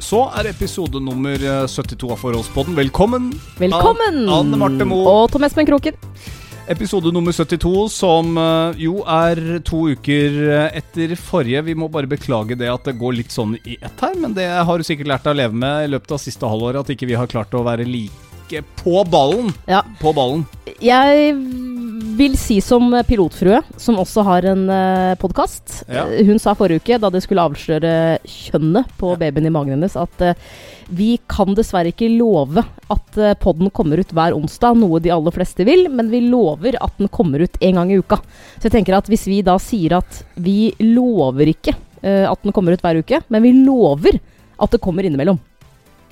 Så er episode nummer eh, 72 av Forholdspodden. Velkommen! Velkommen! Anne, Anne Marte Moe. Og Tom Espen Kroken. Episode nummer 72, som eh, jo er to uker eh, etter forrige. Vi må bare beklage det at det går litt sånn i ett her, men det har du sikkert lært deg å leve med i løpet av siste halvåret, at ikke vi har klart å være like på ballen. Ja. På ballen. Jeg vil si som pilotfrue, som også har en uh, podkast. Ja. Hun sa forrige uke, da det skulle avsløre kjønnet på babyen i magen hennes, at uh, vi kan dessverre ikke love at uh, podden kommer ut hver onsdag, noe de aller fleste vil, men vi lover at den kommer ut en gang i uka. Så jeg tenker at hvis vi da sier at vi lover ikke uh, at den kommer ut hver uke, men vi lover at det kommer innimellom,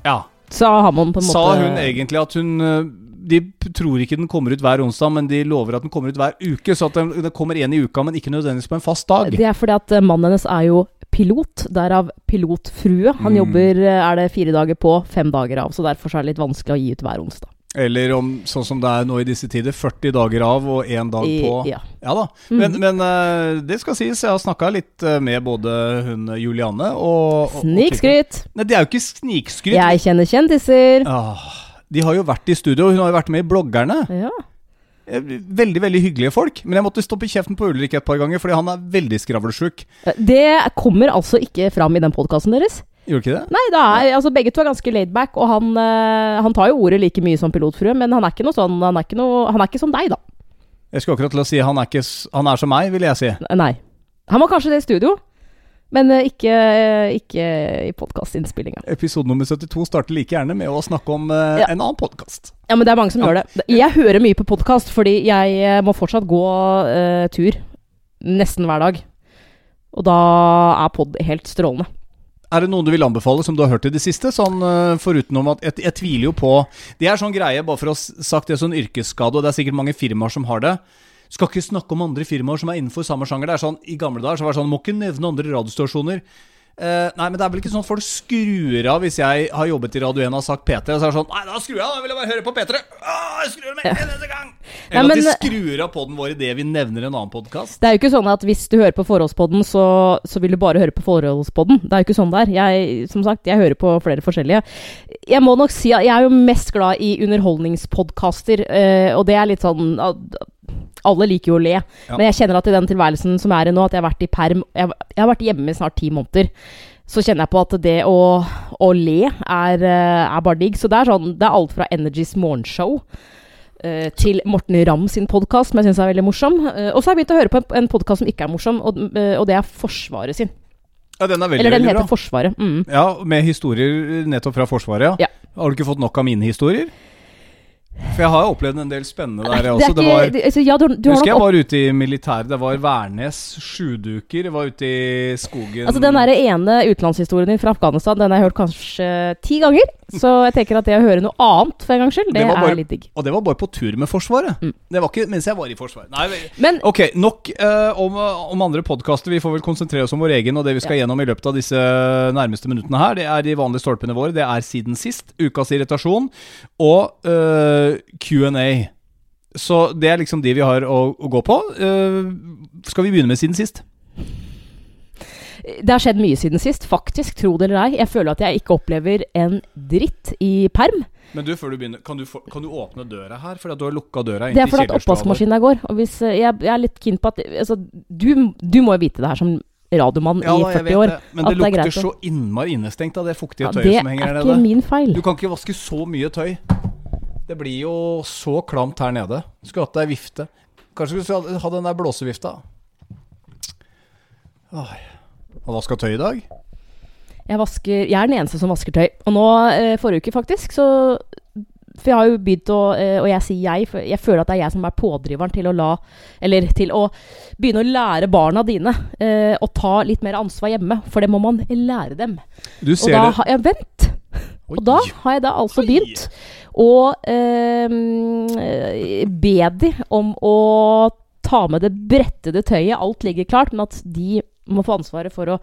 Ja. så har man på en måte Sa hun egentlig at hun eh, De tror ikke den kommer ut hver onsdag, men de lover at den kommer ut hver uke. Så at den, kommer én i uka, men ikke nødvendigvis på en fast dag. Det er fordi at eh, mannen hennes er jo pilot, derav pilotfrue. Han Mm. jobber eh, er det fire dager på, fem dager av, så derfor er det litt vanskelig å gi ut hver onsdag. Eller om, sånn som det er nå i disse tider, 40 dager av og én dag på. ja. Ja da. Men, Men, men eh, det skal sies, jeg har snakka litt med både hun Julianne og- og Snikskryt! Nei, det er jo ikke snikskryt. Jeg kjenner kjendiser. Ah, de har jo vært i studio, hun har jo vært med i Bloggerne. Ja. Eh, Veldig veldig hyggelige folk. Men jeg måtte stoppe kjeften på Ulrik et par ganger, fordi han er veldig skravlesjuk. Det kommer altså ikke fram i den podkasten deres. Gjorde ikke det? Nei, det er, altså begge to er ganske laidback, og han, eh, han tar jo ordet like mye som pilotfrue, men han er ikke noe sånn Han er ikke, noe, han er ikke som deg, da. Jeg skulle akkurat til å si han er, ikke, han er som meg, vil jeg si. Nei. Han var kanskje det i studio, men eh, ikke, eh, ikke i podkastinnspillinga. Episode nummer 72 starter like gjerne med å snakke om eh, Ja. en annen podkast. Ja, men det er mange som Ja. gjør det. Jeg hører mye på podkast, fordi jeg må fortsatt gå uh, tur nesten hver dag. Og da er pod helt strålende. Er det noen du vil anbefale som du har hørt i det siste? Sånn foruten om at jeg, jeg tviler jo på Det er sånn greie, bare for å ha sagt det, sånn yrkesskade, og det er sikkert mange firmaer som har det. Skal ikke snakke om andre firmaer som er innenfor samme sjanger. Det er sånn, I gamle dager så var det sånn Må ikke nevne andre radiostasjoner. Eh, nei, men det er vel ikke sånn at folk skrur av hvis jeg har jobbet i Radio 1 og har sagt P3. Så er det sånn Nei, da skrur jeg av! Da vil jeg bare høre på P3! Åh, jeg skrur med en eneste gang! Eller at de men- skrur av poden vår idet vi nevner en annen podkast. Det er jo ikke sånn at hvis du hører på Forholdspodden, så, så vil du bare høre på Forholdspodden. Det er jo ikke sånn det er. Jeg, som sagt, jeg hører på flere forskjellige. Jeg må nok si at jeg er jo mest glad i underholdningspodkaster, eh, og det er litt sånn alle liker jo å le, Ja. men jeg kjenner at i den tilværelsen som er i nå, at jeg har vært i perm Jeg, jeg har vært hjemme i snart ti måneder. Så kjenner jeg på at det å, å le er, eh, er bare digg. Så det er sånn Det er alt fra Energys morgenshow uh, til Morten Ramm sin podkast, som jeg syns er veldig morsom. Uh, og så har jeg begynt å høre på en, en podkast som ikke er morsom, og, uh, og det er Forsvaret sin. Ja, den er veldig, Eller den veldig heter bra. Forsvaret. Mm. Ja, med historier nettopp fra Forsvaret, ja. Ja. Har du ikke fått nok av mine historier? For jeg har opplevd en del spennende der, jeg også. Det ikke, var det, altså, ja, du, du Husker jeg var ute i militæret. Det var Værnes sjuduker. Jeg var ute i skogen Altså Den der ene utenlandshistorien din fra Afghanistan Den har jeg hørt kanskje ti ganger. Så jeg tenker at det å høre noe annet for en gangs skyld, det, Det bare- er litt digg. Og det var bare på tur med Forsvaret. Mm. Det var ikke mens jeg var i Forsvaret. Nei, Men Ok, nok uh, om, om andre podkaster. Vi får vel konsentrere oss om vår egen og det vi skal gjennom i løpet av disse nærmeste minuttene her. Det er de vanlige stolpene våre. Det er Siden sist, Ukas irritasjon og uh, Q&A. Så det er liksom de vi har å, å gå på. Uh, skal vi begynne med Siden sist? Det har skjedd mye siden sist, faktisk. Tro det eller ei. Jeg føler at jeg ikke opplever en dritt i perm. Men du, før du begynner, kan du, få- kan du åpne døra her? Fordi at du har lukka døra inn Det er til fordi at oppvaskmaskinen der går. Og hvis, eh, jeg, jeg er litt keen på at altså, du, du må jo vite det her som radiomann Ja, i 40 år. det. Men at det det er lukter så innmari innestengt av det fuktige Ja, tøyet det som er henger der ikke min feil. Du kan ikke vaske så mye tøy. Det blir jo så klamt her nede. Skulle hatt ei vifte. Kanskje du skulle ha den der blåsevifta. Åh, Har vaska tøy i dag? Jeg, vasker, jeg er den eneste som vasker tøy. Og nå, eh, forrige uke faktisk, så For jeg har jo begynt å eh, Og jeg sier jeg, for jeg føler at det er jeg som er pådriveren til å la Eller til å begynne å lære barna dine eh, å ta litt mer ansvar hjemme. For det må man lære dem. Du Og da det har jeg Vent! Oi. Og da har jeg da altså Oi. begynt å eh, be de om å ta med det brettede tøyet. Alt ligger klart, men at de må få ansvaret for å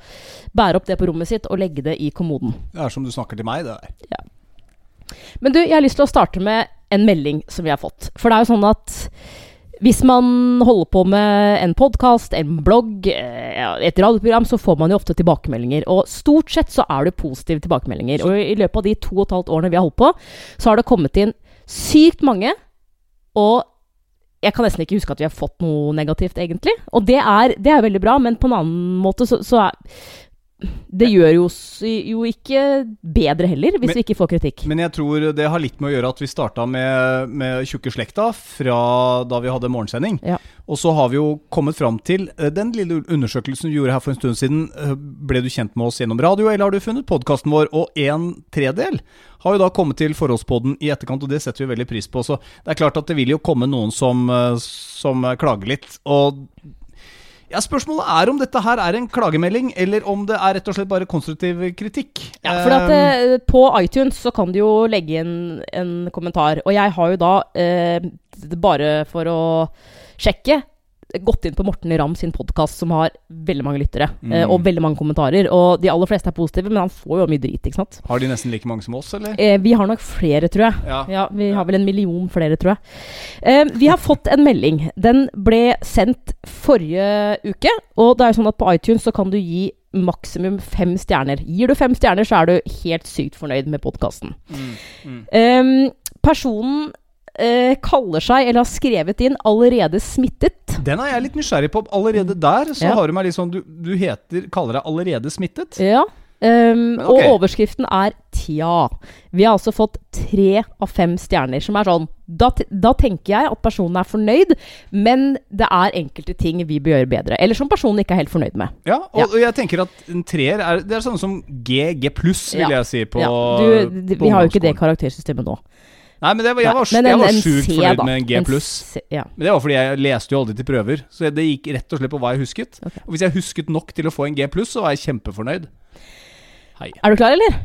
bære opp det på rommet sitt og legge det i kommoden. Det er som du snakker til meg, det der. Men du, jeg har lyst til å starte med en melding som vi har fått. For det er jo sånn at Hvis man holder på med en podkast, en blogg, eh, et radioprogram, så får man jo ofte tilbakemeldinger. Og stort sett så er det positive tilbakemeldinger. Og i løpet av de to og et halvt årene vi har holdt på, så har det kommet inn sykt mange. Og jeg kan nesten ikke huske at vi har fått noe negativt, egentlig. Og det er, det er veldig bra, men på en annen måte så, så er det gjør jo, jo ikke bedre heller, hvis Men- vi ikke får kritikk. Men jeg tror det har litt med å gjøre at vi starta med, med Tjukke slekta fra da vi hadde morgensending. Ja. Og så har vi jo kommet fram til eh, den lille undersøkelsen du gjorde her for en stund siden. eh, Ble du kjent med oss gjennom radio, eller har du funnet podkasten vår? Og en tredel har jo da kommet til Forholdspodden i etterkant, og det setter vi veldig pris på. Så det er klart at det vil jo komme noen som, eh, som klager litt. Og ja, Spørsmålet er om dette her er en klagemelding, eller om det er rett og slett bare konstruktiv kritikk. Ja, for at, Eh, eh, på iTunes så kan du jo legge inn en kommentar. Og jeg har jo da, eh, bare for å sjekke, gått inn på Morten Ramm sin podkast, som har veldig mange lyttere. Eh, Mm. og veldig mange kommentarer. Og de aller fleste er positive, men han får jo mye drit, ikke sant. Har de nesten like mange som oss, eller? Eh, vi har nok flere, tror jeg. Ja. Ja, Vi har vel en million flere, tror jeg. Eh, vi har fått en melding. Den ble sendt forrige uke. Og det er jo sånn at på iTunes så kan du gi maksimum fem stjerner. Gir du fem stjerner, så er du helt sykt fornøyd med podkasten. Mm, personen eh, kaller seg, eller har skrevet inn, 'allerede smittet'. Den er jeg litt nysgjerrig på. Allerede der så Ja. har du meg litt sånn Du, du heter, kaller deg allerede smittet. Ja. Um, okay. Og overskriften er 'tja'. Vi har altså fått tre av fem stjerner, som er sånn da, da tenker jeg at personen er fornøyd, men det er enkelte ting vi bør gjøre bedre. Eller som personen ikke er helt fornøyd med. Ja, og, Ja. og jeg tenker at en treer er Det er sånn som G, G pluss, vil Ja. jeg si, på ja. du, på vi har jo ikke det karaktersystemet nå. Nei, men det var, jeg var, Nei, jeg var sjukt C, fornøyd da. med en G pluss. Ja. Men det var fordi jeg leste jo aldri til prøver, så det gikk rett og slett på hva jeg husket. Okay. Og hvis jeg husket nok til å få en G pluss, så var jeg kjempefornøyd. Hei. Er du klar, eller?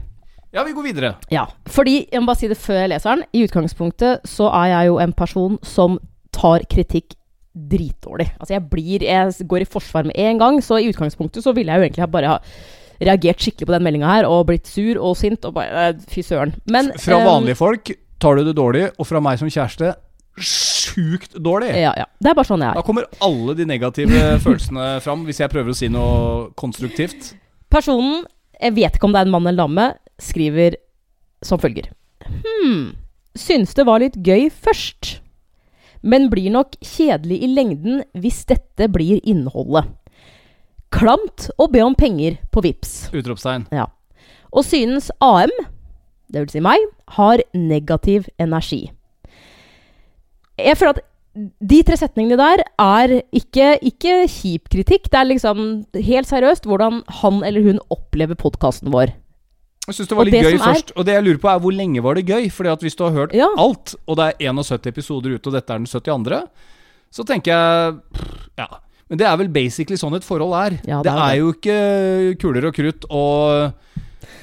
Ja, vi går videre. Ja, fordi, jeg må bare si det før jeg leser den, i utgangspunktet så er jeg jo en person som tar kritikk dritdårlig. Altså jeg blir, jeg går i forsvar med en gang, så i utgangspunktet så ville jeg jo egentlig bare ha reagert skikkelig på den meldinga her, og blitt sur og sint, og bare, fy søren. Men Fra vanlige vanlige folk tar du det dårlig, og fra meg som kjæreste sjukt dårlig. Ja, ja. Det er bare sånn jeg er. Da er. kommer alle de negative følelsene fram, hvis jeg prøver å si noe konstruktivt. Personen, jeg vet ikke om det er en mann eller dame, skriver som følger. Hm, syns det var litt gøy først. Men blir nok kjedelig i lengden hvis dette blir innholdet. Klamt å be om penger på VIPS. Utropstegn. Ja. Og synes AM, det vil si meg, har negativ energi. Jeg føler at de tre setningene der er ikke, ikke kjip kritikk. Det er liksom helt seriøst hvordan han eller hun opplever podkasten vår. Jeg syns det var litt det gøy er- først. Og det jeg lurer på, er hvor lenge var det gøy? Fordi at hvis du har hørt Ja. alt, og det er 71 episoder ute, og dette er den 72., så tenker jeg Ja. Men det er vel basically sånn et forhold er. Ja, det, det er er det. jo ikke kuler og krutt og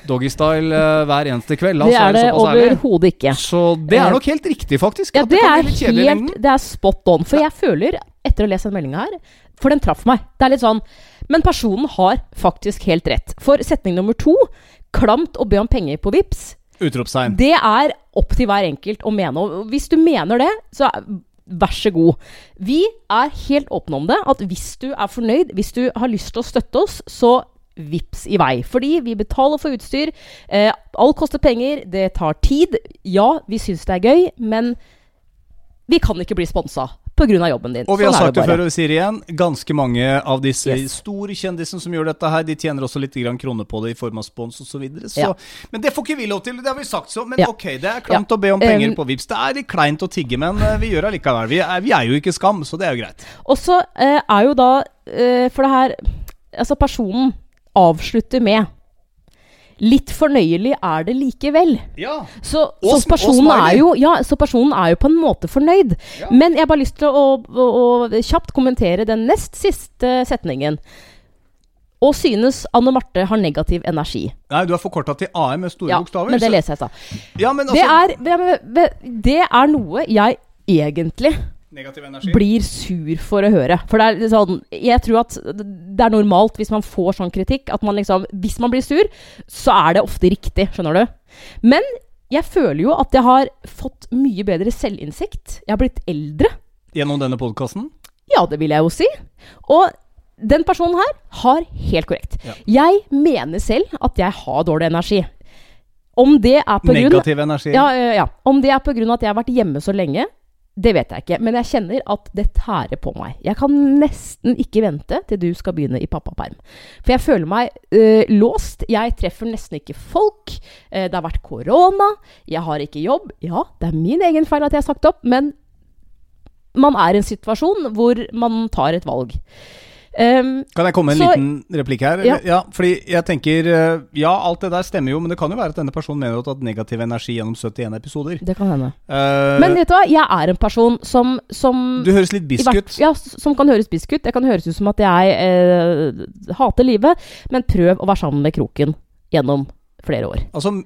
doggystyle eh, hver eneste kveld. Det er det overhodet ikke. Så det er nok helt riktig, faktisk. Ja, det er helt. Det er spot on. For jeg føler, etter å ha lest den meldinga her For den traff meg. Det er litt sånn Men personen har faktisk helt rett. For setning nummer to Klamt å be om penger på VIPS Utropstegn. Det er opp til hver enkelt å mene. Og hvis du mener det, så vær så god. Vi er helt åpne om det. At hvis du er fornøyd, hvis du har lyst til å støtte oss, så vips i vei. Fordi vi betaler for utstyr. Eh, alt koster penger. Det tar tid. Ja, vi syns det er gøy, men vi kan ikke bli sponsa pga. jobben din. Og vi har Sånn sagt det før og vi sier igjen, ganske mange av disse Yes. store kjendisene som gjør dette her, de tjener også litt kroner på det i form av spons osv. Så videre, så, Ja. Men det får ikke vi lov til, det har vi sagt så. Men Ja. ok, det er klamt Ja. å be om penger Um, på VIPS. Det er litt kleint å tigge, men eh, vi gjør det likevel. Vi er, vi er jo ikke skam, så det er jo greit. Og så uh, er jo da uh, For det her Altså, personen avslutter med Litt fornøyelig er det likevel. Ja. Så, så, personen er jo, ja, så personen er jo på en måte fornøyd. Ja. Men jeg har bare lyst til å, å, å kjapt kommentere den nest siste setningen. Og synes Anne Marte har negativ energi. Nei, du har forkorta til AM med store Ja, bokstaver. men det så- leser jeg da. stad. Ja, men Det, altså, er- det, det- det er noe jeg egentlig Negativ energi. blir sur for å høre. For det er sånn Jeg tror at det er normalt hvis man får sånn kritikk, at man liksom Hvis man blir sur, så er det ofte riktig, skjønner du. Men jeg føler jo at jeg har fått mye bedre selvinnsikt. Jeg har blitt eldre. Gjennom denne podkasten? Ja, det vil jeg jo si. Og den personen her har helt korrekt. Ja. Jeg mener selv at jeg har dårlig energi. Om det er på grunn Negativ energi? ja, ja, ja. Om det er på grunn av at jeg har vært hjemme så lenge, det vet jeg ikke. Men jeg kjenner at det tærer på meg. Jeg kan nesten ikke vente til du skal begynne i pappaperm. For jeg føler meg øh, låst. Jeg treffer nesten ikke folk. Eh, det har vært korona. Jeg har ikke jobb. Ja, det er min egen feil at jeg har sagt opp, men man er i en situasjon hvor man tar et valg. Um, Kan jeg komme med en Så- liten replikk her? Ja. ja, fordi jeg tenker eh, Ja, alt det der stemmer jo, men det kan jo være at denne personen mener at negativ energi gjennom 71 episoder. det kan hende. Uh, Men vet du hva, jeg er en person som, som du høres litt bisk ut. Ja, som kan høres bisk ut. Det kan høres ut som at jeg eh, hater livet, men prøv å være sammen med kroken gjennom flere år. Altså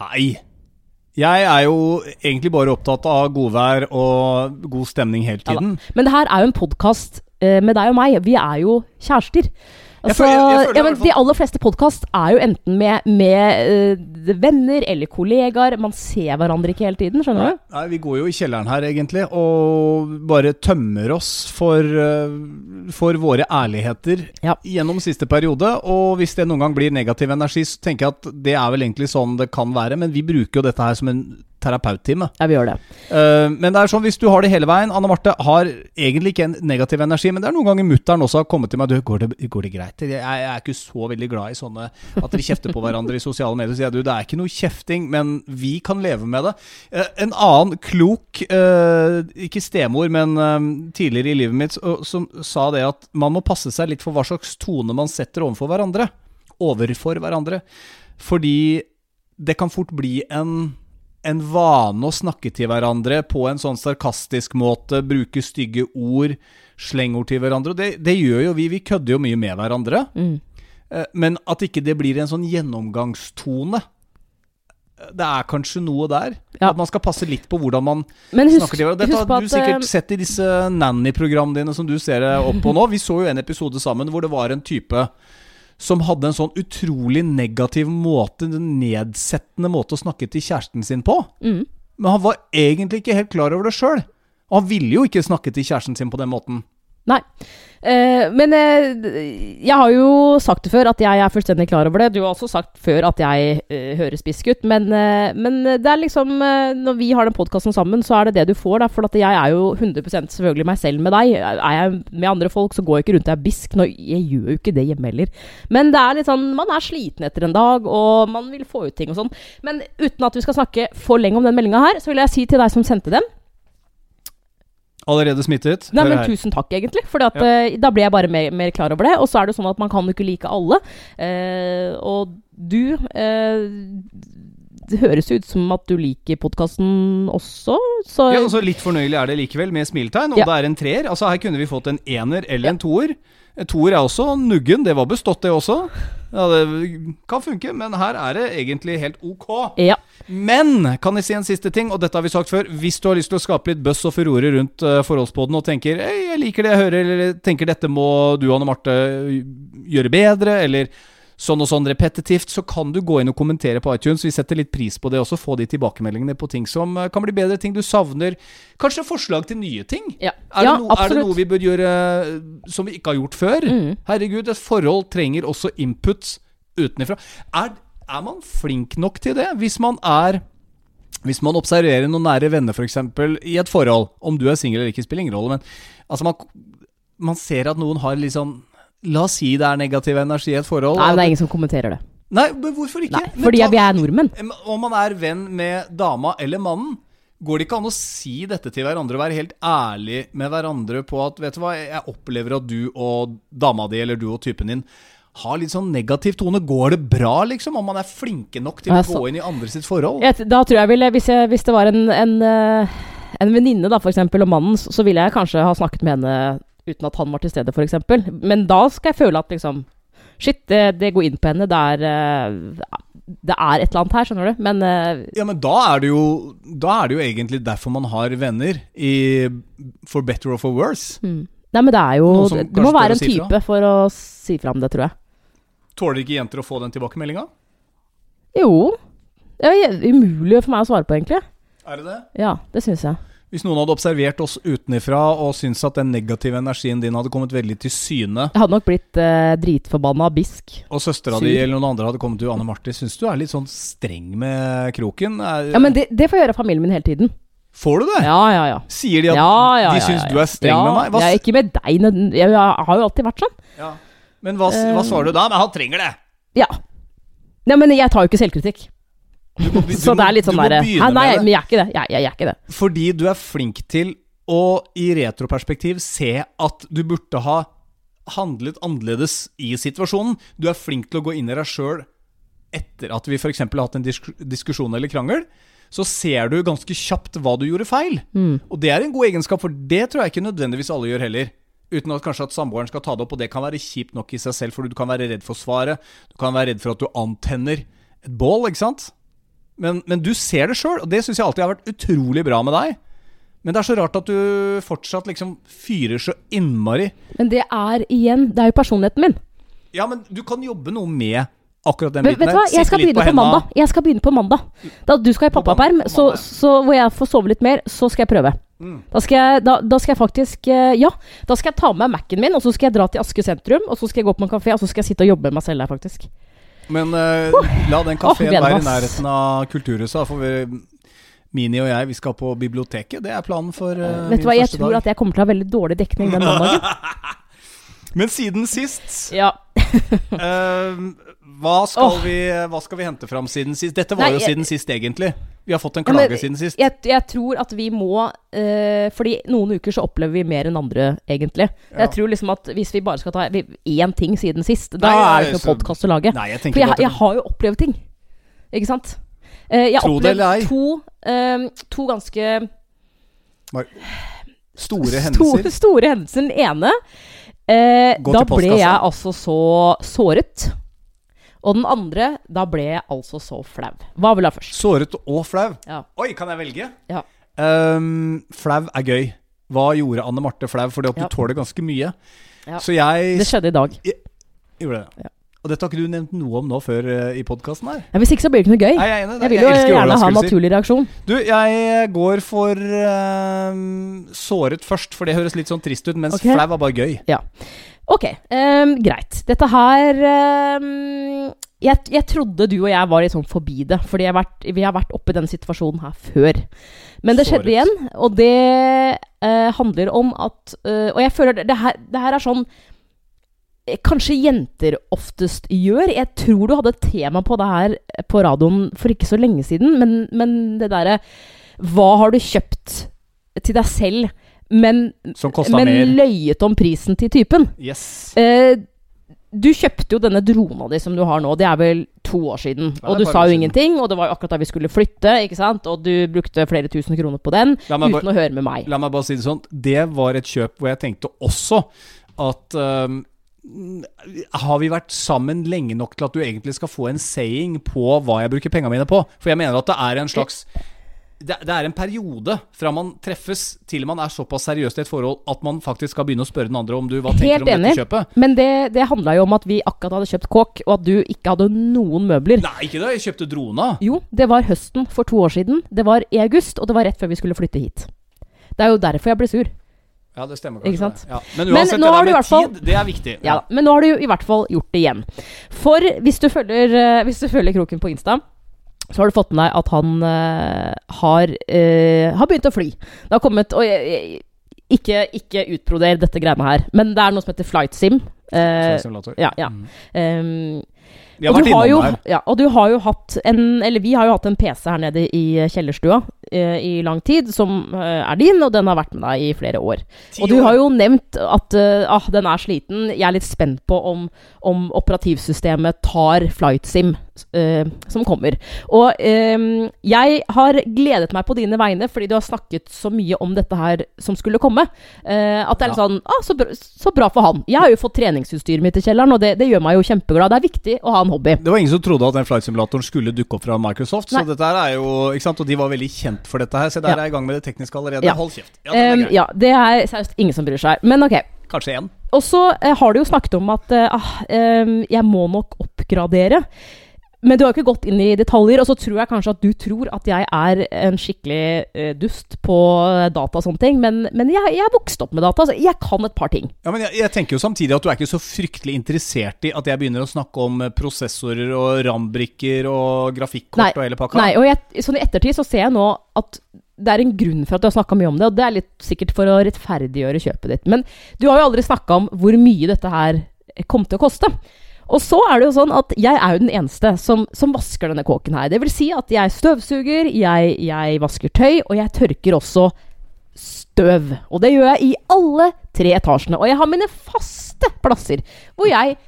Hei. Jeg er jo egentlig bare opptatt av godvær og god stemning hele Ja tiden. Men det her er jo en podkast med deg og meg. Vi er jo kjærester. Jeg Altså, føler- jeg- jeg føler ja, men de aller fleste podkast er jo enten med, med uh, venner eller kollegaer. Man ser hverandre ikke hele tiden, skjønner du? Nei, Vi går jo i kjelleren her, egentlig, og bare tømmer oss for, uh, for våre ærligheter Ja. gjennom siste periode. Og hvis det noen gang blir negativ energi, så tenker jeg at det er vel egentlig sånn det kan være. Men vi bruker jo dette her som en terapeuttime. Ja, vi gjør det. Uh, men det er sånn, hvis du har det hele veien Anne Marte har egentlig ikke en negativ energi, men det er noen ganger mutter'n også har kommet til meg Du, går det, går det greit? Jeg, jeg er ikke så veldig glad i sånne At dere kjefter på hverandre i sosiale medier. Så sier jeg du, det er ikke noe kjefting, men vi kan leve med det. Uh, en annen klok, uh, ikke stemor, men tidligere i livet mitt, som sa det at man må passe seg litt for hva slags tone man setter overfor hverandre. Overfor hverandre. Fordi det kan fort bli en en vane å snakke til hverandre på en sånn sarkastisk måte, bruke stygge ord, slengord til hverandre. Og det, det gjør jo vi, vi kødder jo mye med hverandre. Mm. Eh, Men at ikke det blir en sånn gjennomgangstone. eh, Det er kanskje noe der. Ja. At man skal passe litt på hvordan man husk, snakker til hverandre. Dette har du at eh, sikkert sett i disse nanny-programmene dine som du ser opp på nå. Vi så jo en episode sammen hvor det var en type som hadde en sånn utrolig negativ måte, en nedsettende måte å snakke til kjæresten sin på. mm. Men han var egentlig ikke helt klar over det sjøl. Og han ville jo ikke snakke til kjæresten sin på den måten. Nei. Eh, men eh, jeg har jo sagt det før at jeg er fullstendig klar over det. Du har også sagt før at jeg eh, høres bisk ut. Men, eh, men det er liksom eh, Når vi har den podkasten sammen, så er det det du får. Da, for jeg er jo 100 selvfølgelig meg selv med deg. Er jeg med andre folk, så går jeg ikke rundt og er bisk. Nå, jeg gjør jo ikke det hjemme heller. Men det er litt sånn Man er sliten etter en dag, og man vil få ut ting og sånn. Men uten at vi skal snakke for lenge om den meldinga her, så vil jeg si til deg som sendte den Allerede smittet. Nei, men tusen takk, egentlig. For Ja. da ble jeg bare mer, mer klar over det. Og så er det sånn at man kan jo ikke like alle. Uh, og du eh, Det høres ut som at du liker podkasten også, så Ja, altså Litt fornøyelig er det likevel, med smiletegn. Og Ja. det er en treer. Altså Her kunne vi fått en ener eller en toer. En toer er også nuggen. Det var bestått, det også. Ja, Det kan funke, men her er det egentlig helt ok. ja. Men kan jeg si en siste ting, og dette har vi sagt før. Hvis du har lyst til å skape litt bøss og furore rundt uh, forholdspodden og tenker «Ei, jeg liker det jeg hører, eller tenker dette må du Anne Marte gjøre bedre, eller sånn og sånn repetitivt, så kan du gå inn og kommentere på iTunes. Vi setter litt pris på det også. Få de tilbakemeldingene på ting som eh, kan bli bedre, ting du savner. Kanskje forslag til nye ting. ja. Er, ja det, no, er det noe vi bør gjøre eh, som vi ikke har gjort før? Mm. Herregud, et forhold trenger også input utenfra. Er, er man flink nok til det? Hvis man er Hvis man observerer noen nære venner, f.eks., i et forhold, om du er singel eller ikke, spiller ingen rolle, men altså man, man ser at noen har litt sånn La oss si det er negativ energi i et forhold. Nei, men det er ingen som kommenterer det. Nei, men hvorfor ikke? Nei, fordi ta- vi er nordmenn. om man er venn med dama eller mannen, går det ikke an å si dette til hverandre og være helt ærlig med hverandre på at Vet du hva, jeg opplever at du og dama di eller du og typen din har litt sånn negativ tone. Går det bra, liksom? Om man er flinke nok til å gå inn i andre sitt forhold? Jeg, da tror jeg ville, hvis, jeg, hvis det var en, en, eh, en venninne, da, for eksempel, og mannen, så så ville jeg kanskje ha snakket med henne uten at han var til stede, eksempel. Men da skal jeg føle at liksom Shit, det, det går inn på henne. Det er, eh, det er et eller annet her, skjønner du. Men eh, Ja, men da er det jo Da er det jo egentlig derfor man har venner. I For better or for worse. mm. Nei, men det er jo Det, må være en si fra? type for å si fram det, tror jeg. Tåler ikke jenter å få den tilbakemeldinga? Jo. Det er umulig for meg å svare på, egentlig. Er det det? Ja, det syns jeg. Hvis noen hadde observert oss utenifra og syntes at den negative energien din hadde kommet veldig til syne, Jeg hadde nok blitt eh, dritforbanna bisk. og søstera di eller noen andre hadde kommet til Anne Marte, syns du er litt sånn streng med kroken? Er, Ja, men det, det får jeg gjøre av familien min hele tiden. Får du det? Ja, ja, ja. Sier de at ja, ja, de ja, syns ja, du er streng ja, med meg? Hva, Jeg er ikke med deg. nød- Jeg, jeg har jo alltid vært sånn. ja. Men hva, hva svarer du da? Men han trenger det! Ja. Nei, men jeg tar jo ikke selvkritikk. Du må, du Så det er litt sånn derre Nei, men jeg er ikke det. Jeg, jeg, jeg er ikke det. Fordi du er flink til å i retroperspektiv se at du burde ha handlet annerledes i situasjonen. Du er flink til å gå inn i deg sjøl etter at vi f.eks. har hatt en disk diskusjon eller krangel. Så ser du ganske kjapt hva du gjorde feil. Og det er en god egenskap, for det tror jeg ikke nødvendigvis alle gjør heller. Uten at kanskje at samboeren skal ta det opp, og det kan være kjipt nok i seg selv, for du kan være redd for svaret. Du kan være redd for at du antenner et bål, ikke sant? Men, men du ser det sjøl, og det syns jeg alltid har vært utrolig bra med deg. Men det er så rart at du fortsatt liksom fyrer så innmari. Men det er igjen Det er jo personligheten min. Ja, men du kan jobbe noe med akkurat den biten vet du hva, jeg skal begynne på, hendene. mandag. Jeg skal begynne på mandag. Da du skal i pappaperm, så, så hvor jeg får sove litt mer, så skal jeg prøve. Mm. Da, skal jeg, da, da skal jeg faktisk eh, Ja, da skal jeg ta med meg Mac-en min, og så skal jeg dra til Aske sentrum, og så skal jeg gå på en kafé, og så skal jeg sitte og jobbe med meg selv der, faktisk. Men uh, la den kafeen oh, være i nærheten av Kulturhuset. For vi, Mini og jeg vi skal på biblioteket. Det er planen for uh, Vet du hva, jeg tror at jeg kommer til å ha veldig dårlig dekning den mandagen. Men siden sist Ja. eh, hva, skal oh. vi, hva skal vi hente fram siden sist? Dette var Nei, jo jeg- siden sist, egentlig. Vi har fått en Ja, men klage siden sist. Jeg, jeg tror at vi må uh, Fordi noen uker så opplever vi mer enn andre, egentlig. Ja. Jeg tror liksom at hvis vi bare skal ta én ting siden sist, da Nei, er det ikke så- noe podkast å lage. Nei, jeg For jeg, jeg har jo opplevd ting. Ikke sant? Uh, jeg har opplevd to, eh, to ganske store store, hendelser. store hendelser. Den ene uh, Da ble jeg altså så såret. Og den andre, da ble jeg altså så flau. Hva vil du ha først? Såret og flau. Ja. Oi, kan jeg velge? Ja. Um, flau er gøy. Hva gjorde Anne Marte flau? Fordi at du tåler ganske mye. Ja. Så jeg Det skjedde i dag. gjorde det. Ja. Og dette har ikke du nevnt noe om nå før uh, i podkasten her. Ja, hvis ikke så blir det ikke noe gøy. Nei, jeg er enig. Jeg vil jo jeg gjerne ha en naturlig reaksjon. Du, jeg går for uh, såret først, for det høres litt sånn trist ut. Mens okay. flau er bare gøy. Ok, um, greit. Dette her um, jeg, jeg trodde du og jeg var litt sånn forbi det, fordi har vært, vi har vært oppe i denne situasjonen her før. Men det skjedde igjen, og det uh, handler om at uh, Og jeg føler det, det, her, det her er sånn eh, Kanskje jenter oftest gjør. Jeg tror du hadde et tema på det her på radioen for ikke så lenge siden, men, men det derre Hva har du kjøpt til deg selv, men, men løyet om prisen til typen? Yes. Eh, du kjøpte jo denne drona di som du har nå, det er vel to år siden. Og du sa jo ingenting, og det var jo akkurat da vi skulle flytte, ikke sant? Og du brukte flere tusen kroner på den uten bare- å høre med meg. La meg bare si det sånn. Det var et kjøp hvor jeg tenkte også at um, Har vi vært sammen lenge nok til at du egentlig skal få en saying på hva jeg bruker pengene mine på? For jeg mener at det er en slags det, det er en periode fra man treffes til man er såpass seriøst i et forhold at man faktisk skal begynne å spørre den andre om du hva tenker Helt om enig. dette kjøpet. Men det, det handla jo om at vi akkurat hadde kjøpt kåk, og at du ikke hadde noen møbler. Nei, ikke da. Jeg kjøpte drona. Jo, det var høsten for to år siden. Det var i august, og det var rett før vi skulle flytte hit. Det er jo derfor jeg ble sur. Ja, det stemmer kanskje. Det. Ja. Men Men uansett, men det der med fall- tid, det er viktig. Ja, ja. Men nå har du i hvert fall gjort det igjen. For hvis du følger, eh, hvis du følger Kroken på Insta, så har du fått med deg at han uh, har, uh, har begynt å fly. Det har kommet Og jeg, jeg, ikke, ikke utbroder dette greiene her, men det er noe som heter flight sim. Flight Simulator. ja, ja. Mm. Har og du jo, ja, og du har jo hatt en Eller vi har jo hatt en PC her nede i kjellerstua eh, i lang tid, som eh, er din, og den har vært med deg i flere år. år. Og du har jo nevnt at eh, ah, den er sliten. Jeg er litt spent på om, om operativsystemet tar FlightSim eh, som kommer. Og eh, jeg har gledet meg på dine vegne fordi du har snakket så mye om dette her som skulle komme. Eh, at det er litt sånn ah, så, bra, så bra for han. Jeg har jo fått treningsutstyret mitt i kjelleren, og det, det gjør meg jo kjempeglad. Det er viktig å ha en hobby. Det var ingen som trodde at den flight simulatoren skulle dukke opp fra Microsoft. Nei. Så dette her er jo, ikke sant? Og de var veldig kjent for dette her. Se, der Ja. er i gang med det tekniske allerede. Ja. Hold kjeft. Ja, grei. ja, det er seriøst ingen som bryr seg. Men ok. Kanskje én. Og så eh, har du jo snakket om at uh, eh, jeg må nok oppgradere. Men du har ikke gått inn i detaljer, og så tror jeg kanskje at du tror at jeg er en skikkelig uh, dust på data og sånne ting, men, men jeg, jeg er vokst opp med data. Så jeg kan et par ting. Ja, men jeg, jeg tenker jo samtidig at du er ikke så fryktelig interessert i at jeg begynner å snakke om eh, prosessorer og RAM-brikker og grafikkort Nei, og hele pakka. Nei, og jeg, sånn i ettertid så ser jeg nå at det er en grunn for at du har snakka mye om det, og det er litt sikkert for å rettferdiggjøre kjøpet ditt. Men du har jo aldri snakka om hvor mye dette her kom til å koste. Og så er det jo sånn at jeg er jo den eneste som, som vasker denne kåken her. Det vil si at jeg støvsuger, jeg, jeg vasker tøy, og jeg tørker også støv. Og det gjør jeg i alle tre etasjene. Og jeg har mine faste plasser hvor jeg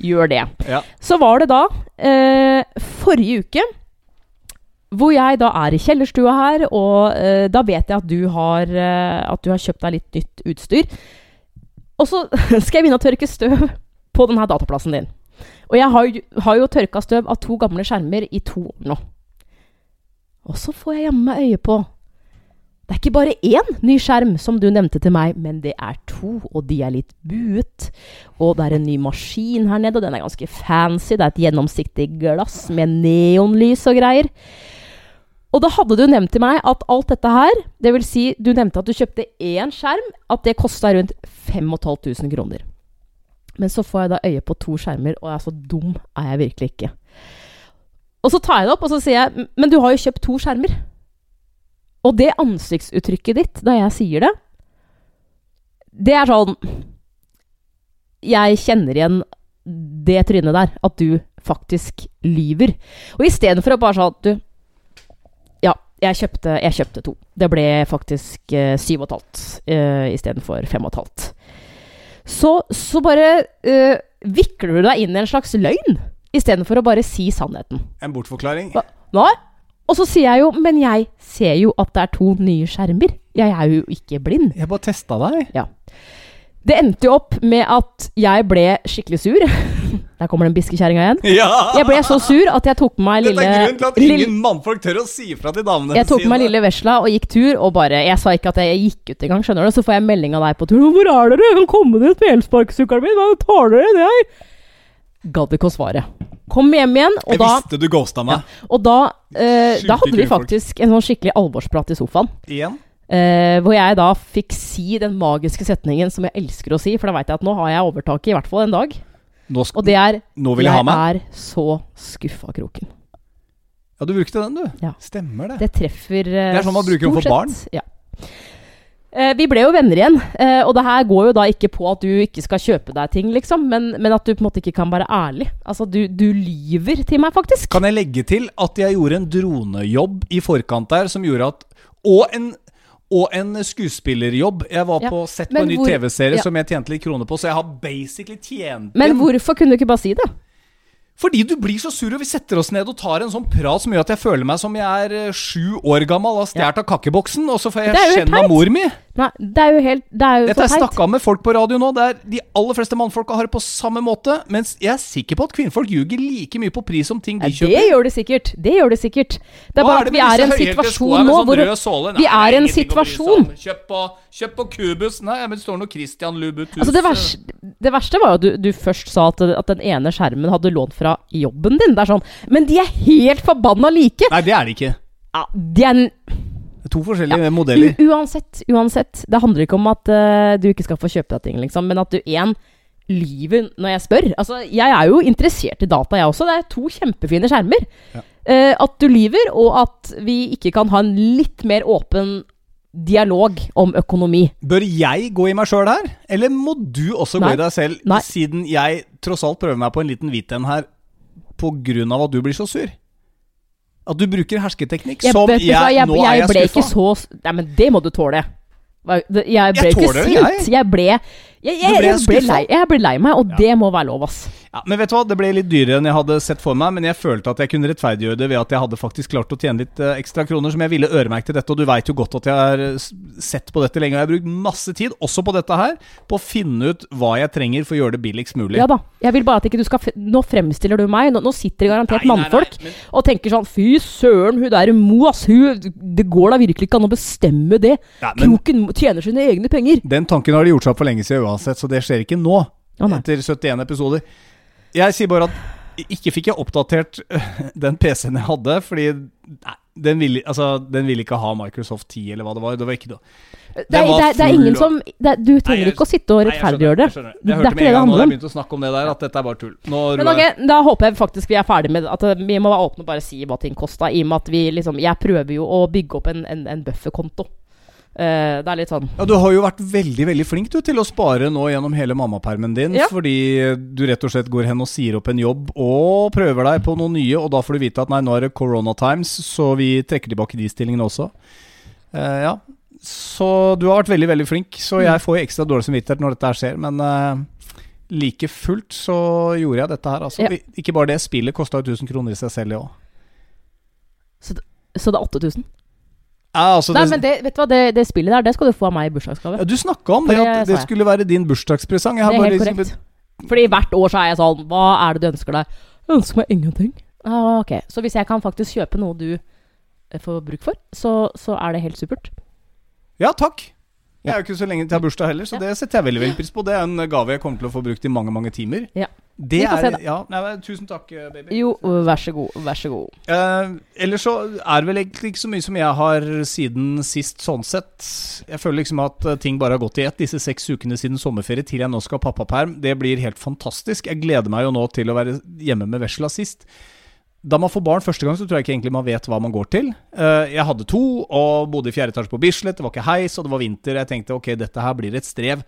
gjør det. Ja. Så var det da eh, forrige uke hvor jeg da er i kjellerstua her, og eh, da vet jeg at du, har, eh, at du har kjøpt deg litt nytt utstyr. Og så skal jeg begynne å tørke støv på denne dataplassen din. Og jeg har, har jo tørka støv av to gamle skjermer i to år nå. Og så får jeg jammen meg øye på Det er ikke bare én ny skjerm, som du nevnte til meg, men det er to, og de er litt buet. Og det er en ny maskin her nede, og den er ganske fancy. Det er et gjennomsiktig glass med neonlys og greier. Og da hadde du nevnt til meg at alt dette her, vil si du nevnte at du kjøpte én skjerm, at det kosta rundt 5500 kroner. Men så får jeg da øye på to skjermer, og jeg er så dum er jeg virkelig ikke. Og så tar jeg det opp, og så sier jeg Men du har jo kjøpt to skjermer. Og det ansiktsuttrykket ditt da jeg sier det, det er sånn Jeg kjenner igjen det trynet der. At du faktisk lyver. Og istedenfor å bare sånn du Ja, jeg kjøpte, jeg kjøpte to. Det ble faktisk eh, syv og et halvt eh, istedenfor fem og et halvt. Så, så bare eh, vikler du deg inn i en slags løgn, istedenfor å bare si sannheten. En bortforklaring. Nei. Og så sier jeg jo, men jeg ser jo at det er to nye skjermer. Jeg er jo ikke blind. Jeg bare testa deg. Ja. Det endte jo opp med at jeg ble skikkelig sur. Der kommer den biskekjerringa igjen. Ja! Jeg ble så sur at jeg tok på meg Dette lille er grunnen til at lille- ingen mannfolk tør å si ifra til damene jeg tok på meg lille vesla og gikk tur, og bare Jeg sa ikke at jeg gikk ut engang, skjønner du. Så får jeg melding av deg på tur. 'Hvor er dere? Jeg kan komme dere med elsparkesykkelen min. Hva tar dere det her?' Gadd ikke å svare. Kom hjem igjen, og Jeg da, visste du ghosta meg. og da, eh, da hadde vi faktisk en sånn skikkelig alvorsprat i sofaen. Igjen. Uh, hvor jeg da fikk si den magiske setningen som jeg elsker å si, for da veit jeg at nå har jeg overtaket i hvert fall en dag. Nå, Og det er nå vil jeg ha meg. er så skuffa, Kroken. Ja, du brukte den, du. Ja. Stemmer det. Det treffer eh, Det er sånn man bruker den for barn. Ja. Eh, vi ble jo venner igjen, eh, og det her går jo da ikke på at du ikke skal kjøpe deg ting, liksom, men, men at du på en måte ikke kan være ærlig. Altså, du, du lyver til meg, faktisk. Kan jeg legge til at jeg gjorde en dronejobb i forkant der som gjorde at Og en, og en skuespillerjobb. Jeg var Ja, på sett på en ny TV-serie ja. som jeg tjente litt kroner på, så jeg har basically tjent Men hvorfor kunne du ikke bare si det? Fordi du blir så sur, og vi setter oss ned og tar en sånn prat som gjør at jeg føler meg som jeg er eh, sju år gammel og har stjålet av kakkeboksen, og så får jeg skjenn av mor mi. Nei, det er jo helt Det er jo Dette har er snakka med folk på radio nå. Det er De aller fleste mannfolka har det på samme måte. Mens jeg er sikker på at kvinnfolk ljuger like mye på pris som ting de Ja, det kjøper. gjør det sikkert. Det gjør det sikkert. Det er bare det at vi er i en situasjon nå hvor? Vi er i en situasjon. Kjøp på, kjøp på Kubus. Nei, men det står noe Christian Lubutus. Altså det, verste, det verste var jo at du, du først sa at, at den ene skjermen hadde lånt fra jobben din. Det er sånn Men de er helt forbanna like! Nei, det er de ikke. Ja, de er to forskjellige modeller. u uansett, uansett. Det handler ikke om at uh, du ikke skal få kjøpe deg ting, liksom, men at du én lyver når jeg spør. Altså, jeg er jo interessert i data, jeg også. Det er to kjempefine skjermer. Ja. Uh, at du lyver, og at vi ikke kan ha en litt mer åpen dialog om økonomi. Bør jeg gå i meg sjøl her, eller må du også Nei. gå i deg selv, Nei. siden jeg tross alt prøver meg på en liten hvit en her av at du blir så sur? At du bruker hersketeknikk Jeg, som jeg, jeg, Nå er jeg jeg skuffa. ikke så Nei, men det må du tåle. Jeg ble Jeg ikke sint. Jeg ble jeg, jeg, ble jeg, ble lei, jeg ble lei meg, og det må være lov, ass. Ja, men vet du hva, det ble litt dyrere enn jeg hadde sett for meg, men jeg følte at jeg kunne rettferdiggjøre det ved at jeg hadde faktisk klart å tjene litt eh, ekstra kroner som jeg ville øremerke til dette, og du veit jo godt at jeg har eh, sett på dette lenge, og jeg har brukt masse tid, også på dette her, på å finne ut hva jeg trenger for å gjøre det billigst mulig. Ja da. Jeg vil bare at ikke du skal Nå fremstiller du meg. Nå, nå sitter det garantert Nei, nei, nei, mannfolk men- og tenker sånn Fy søren, hun der Mo, ass. Hun, det går da virkelig ikke an å bestemme det. Ja, men- Kroken tjener sine egne penger. Den tanken har de gjort seg opp for lenge siden uansett, så det skjer ikke nå. Å, etter 71 episoder. Jeg sier bare at Ikke fikk jeg oppdatert den PC-en jeg hadde, fordi nei, den ville altså, den ville ikke ha Microsoft 10, eller hva det var. Det var ikke noe. Det det er, det er ingen som det er, Du trenger Nei, jeg- ikke å sitte og rettferdiggjøre det. jeg. Det Jeg er hørte ikke med det en det gang når jeg begynte å snakke om det der, at dette er bare tull. Nå Men okay, da håper jeg faktisk vi er ferdig med at vi må være åpne og bare si hva ting kosta. I og med at vi liksom Jeg prøver jo å bygge opp en, en, en bufferkonto. Eh, det er litt sånn Ja, Du har jo vært veldig veldig flink du, til å spare nå gjennom hele mammapermen din. Ja. Fordi du rett og slett går hen og sier opp en jobb og prøver deg på noe nye, og da får du vite at nei, nå er det corona times, så vi trekker tilbake de stillingene også. Uh, ja. Så du har vært veldig, veldig flink. Så Mm. jeg får jo ekstra dårlig samvittighet når dette her skjer, men uh, like fullt så gjorde jeg dette her, altså. Ja. Ikke bare det, spillet kosta jo 1000 kroner i seg selv, det òg. Så det er 8000? Ja, altså, Nei, det- men det, vet du hva, det, det spillet der, det skal du få av meg i bursdagsgave. ja, du snakka om det, det at det skulle være din bursdagspresang. Jeg har Det er bare helt liksom- korrekt. Fordi hvert år så er jeg sånn Hva er det du ønsker deg? Jeg ønsker meg ingenting. Ah, ok, Så hvis jeg kan faktisk kjøpe noe du eh, får bruk for, så, så er det helt supert. Ja, takk. Jeg er jo ikke så lenge til jeg har bursdag heller, så Ja. det setter jeg veldig veldig pris på. Det er en gave jeg kommer til å få brukt i mange mange timer. Ja. Det er, ja, nei, Tusen takk, eh, baby. Jo, vær så god. Vær så god. Eh, ellers så er det vel egentlig ikke så mye som jeg har siden sist, sånn sett. Jeg føler liksom at eh, ting bare har gått i ett disse seks ukene siden sommerferie til jeg nå skal ha pappaperm. Det blir helt fantastisk. Jeg gleder meg jo nå til å være hjemme med vesla sist. Da man får barn første gang, så tror jeg ikke egentlig man vet hva man går til. Eh, jeg hadde to og bodde i fjerde etasje på Bislett. Det var ikke heis, og det var vinter. Jeg tenkte ok, dette her blir et strev.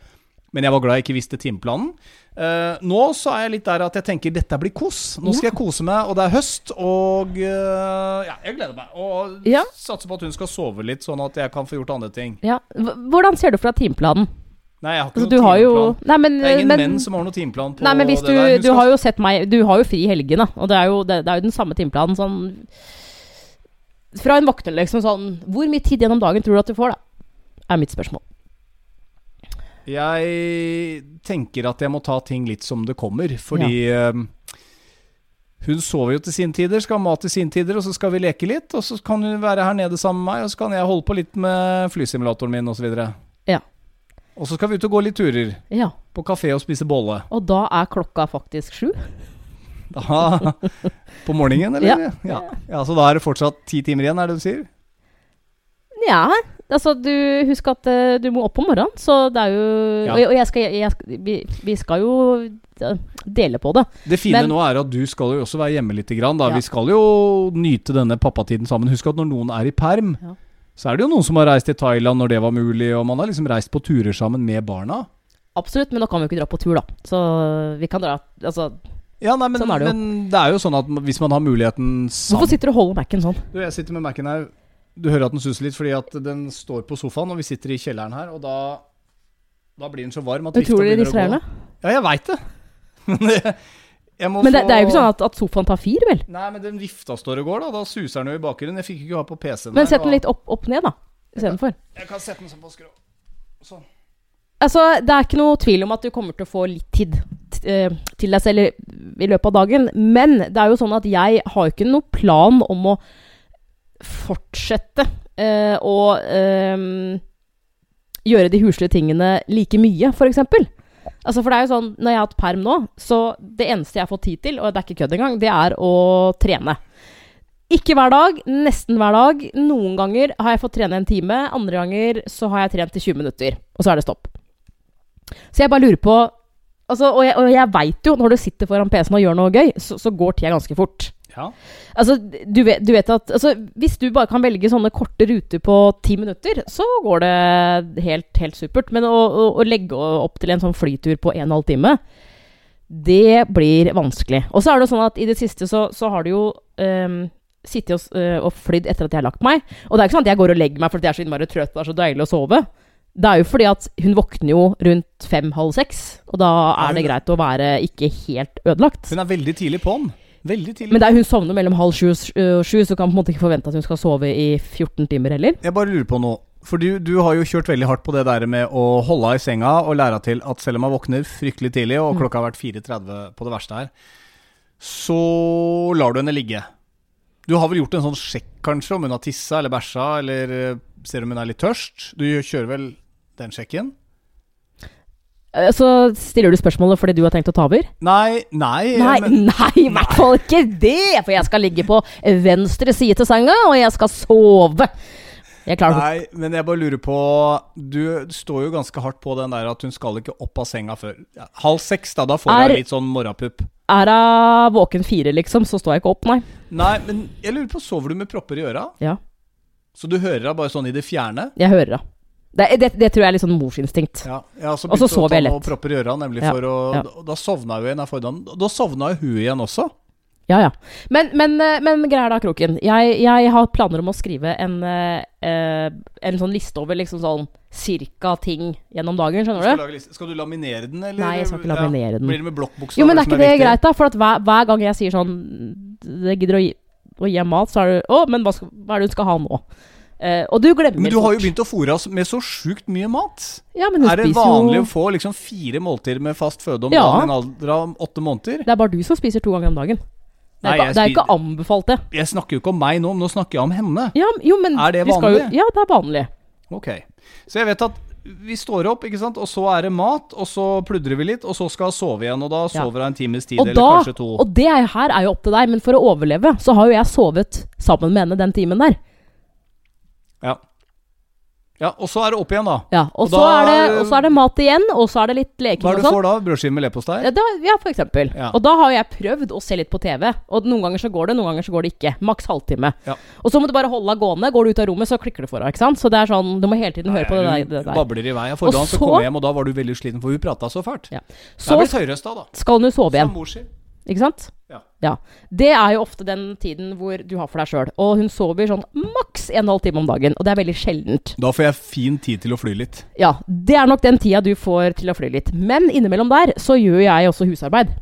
Men jeg var glad jeg ikke visste timeplanen. Uh, nå så er jeg litt der at jeg tenker dette blir kos. Nå skal jeg kose meg, og det er høst, og uh, ja, jeg gleder meg. Og Ja. satser på at hun skal sove litt, sånn at jeg kan få gjort andre ting. Ja. Hvordan ser du for deg timeplanen? Nei, jeg har ikke Altså, noen jo timeplan. Nei, men, Det er ingen men, menn som har noen timeplan på Nei, men hvis du, der. Du skal- har jo sett meg Du har jo fri i helgene, og det er jo, det, det er jo den samme timeplanen sånn Fra en vokter, liksom sånn Hvor mye tid gjennom dagen tror du at du får, da? Er mitt spørsmål. Jeg tenker at jeg må ta ting litt som det kommer, fordi ja. hun sover jo til sine tider, skal ha mat til sine tider, og så skal vi leke litt. Og så kan hun være her nede sammen med meg, og så kan jeg holde på litt med flysimulatoren min osv. Ja. Og så skal vi ut og gå litt turer. Ja. På kafé og spise bolle. Og da er klokka faktisk sju. Da, på morgenen, eller? Ja. Ja. ja. Så da er det fortsatt ti timer igjen, er det du sier? Ja. Altså, du husk at uh, du må opp om morgenen, så det er jo Ja. Og, og jeg skal, jeg, jeg, vi, vi skal jo dele på det. Det fine Men- nå er at du skal jo også være hjemme litt. Grann, da. Ja. Vi skal jo nyte denne pappatiden sammen. Husk at når noen er i perm, Ja. så er det jo noen som har reist til Thailand når det var mulig, og man har liksom reist på turer sammen med barna. Absolutt, men da kan vi jo ikke dra på tur, da. Så vi kan dra Altså, Ja, nei, men, Sånn er det jo. men det er jo sånn at hvis man har muligheten sammen hvorfor sitter du og holder Mac-en sånn? Du, jeg sitter med Mac-en her. Du hører at den suser litt fordi at den står på sofaen, og vi sitter i kjelleren her, og da da blir den så varm at begynner å gå. distraherende. Ja, jeg veit det. Men jeg må Men det, få det er jo ikke sånn at, at sofaen tar fyr, vel? Nei, men den vifta står og går, da. Da suser den jo i bakgrunnen. Jeg fikk ikke ha på PC-en. Men sett den litt opp, opp ned, da. Istedenfor. Jeg kan sette den sånn på skrå. Sånn. Altså, det er ikke noe tvil om at du kommer til å få litt tid eh, til deg selv i, løpet av dagen. Men det er jo sånn at jeg har jo ikke noe plan om å fortsette eh, å eh, gjøre de huslige tingene like mye, f.eks. Altså, for det er jo sånn, når jeg har hatt perm nå, så det eneste jeg har fått tid til, og det er ikke kødd engang, det er å trene. Ikke hver dag, nesten hver dag. Noen ganger har jeg fått trene en time, andre ganger så har jeg trent i 20 minutter, og så er det stopp. Så jeg bare lurer på altså, Og jeg, og jeg veit jo, når du sitter foran PC-en og gjør noe gøy, så, så går tida ganske fort. Ja. Altså, du vet, du vet at altså, Hvis du bare kan velge sånne korte ruter på ti minutter, så går det helt, helt supert. Men å, å, å legge opp til en sånn flytur på en og en halv time, det blir vanskelig. Og så er det sånn at i det siste så, så har du jo um, sittet og, øh, og flydd etter at jeg har lagt meg. Og det er ikke sånn at jeg går og legger meg fordi jeg er så innmari trøtt og det er så deilig å sove. Det er jo fordi at hun våkner jo rundt fem-halv seks, og da er det greit å være ikke helt ødelagt. Hun er veldig tidlig på'n. Veldig tidlig. Men der hun sovner mellom halv sju og sju, så kan man på en måte ikke forvente at hun skal sove i 14 timer heller. Jeg bare lurer på noe. For du, du har jo kjørt veldig hardt på det der med å holde henne i senga og lære til at selv om hun våkner fryktelig tidlig, og Mm. klokka har vært 4.30 på det verste her, så lar du henne ligge. Du har vel gjort en sånn sjekk kanskje om hun har tissa eller bæsja, eller eh, ser om hun er litt tørst? Du kjører vel den sjekken? Eh, Så stiller du spørsmålet fordi du har tenkt å ta over? Nei, nei, Nei, men, nei, i hvert fall ikke det! For jeg skal ligge på venstre side til senga, og jeg skal sove. Jeg klarer nei, men jeg bare lurer på Du står jo ganske hardt på den der at hun skal ikke opp av senga før halv seks. Da Da får Er- hun litt sånn morrapupp. Er hun våken fire, liksom, så står jeg ikke opp, nei. Nei, men jeg lurer på, sover du med propper i øra? Ja, Så du hører henne bare sånn i det fjerne? jeg hører henne. Det, det, det tror jeg er litt sånn morsinstinkt. Ja, ja så Og så ta jeg lett. lett. propper i øra, nemlig Ja, for å ja. Da, da sovna jo en av fordagen. Da sovna jo hun igjen også. Ja, ja. Men, men, eh, men greia er da, Kroken. Jeg, jeg har planer om å skrive en, eh, eh, en sånn liste over liksom sånn cirka ting gjennom dagen, Du skal, du? skal du laminere den, eller? Nei, jeg skal ikke laminere den. Blir det med blokkbokstaver Jo, men er som ikke det viktig? greit, da? For at hver, hver gang jeg sier sånn Det gidder å gi, å gi mat, så er det Å, men hva, skal, hva er det hun skal ha nå? Eh, og du glemmer Men du har jo begynt å fôre oss med så sjukt mye mat. ja, men hun Er det vanlig jo å få liksom fire måltider med fast føde om Ja. dagen i en alder av åtte måneder? Det er bare du som spiser to ganger om dagen. Det Nei, er, ikke, det er ikke anbefalt, det. Jeg snakker jo ikke om meg nå, men nå snakker jeg om henne. Ja, jo, men Er det vanlig? Jo, ja, det er vanlig. Ok. Så jeg vet at vi står opp, ikke sant, og så er det mat, og så pludrer vi litt, og så skal hun sove igjen, og da sover hun en times tid, Og, eller da, kanskje to. og det er, her er jo opp til deg, men for å overleve så har jo jeg sovet sammen med henne den timen der. Ja. ja, og så er det opp igjen, da. Ja, og, Og så, da er det, er- og så er det mat igjen, og så er det litt leking Hva er det du sånn. får da? Brødskive med leverpostei? Ja, da, ja, for eksempel. Ja. Og da har jeg prøvd å se litt på TV. Og noen ganger så går det, noen ganger så går det ikke. Maks halvtime. Ja. Og så må du bare holde deg gående. Går du ut av rommet, så klikker det for deg. ikke sant? Så det er sånn, du må hele tiden høre på det der. Det der. babler i vei. Forrige Og gang så så- kom jeg hjem, og da var du veldig sliten, for hun prata så fælt. Ja. Så jeg ble høyrøsta, da. skal hun sove igjen. Som mor sier. Ikke sant? Ja. Det er jo ofte den tiden hvor du har for deg sjøl. Og hun sover sånn maks en og en halv time om dagen. Og det er veldig sjeldent. Da får jeg fin tid til å fly litt. Ja, det er nok den tida du får til å fly litt. Men innimellom der så gjør jeg også husarbeid.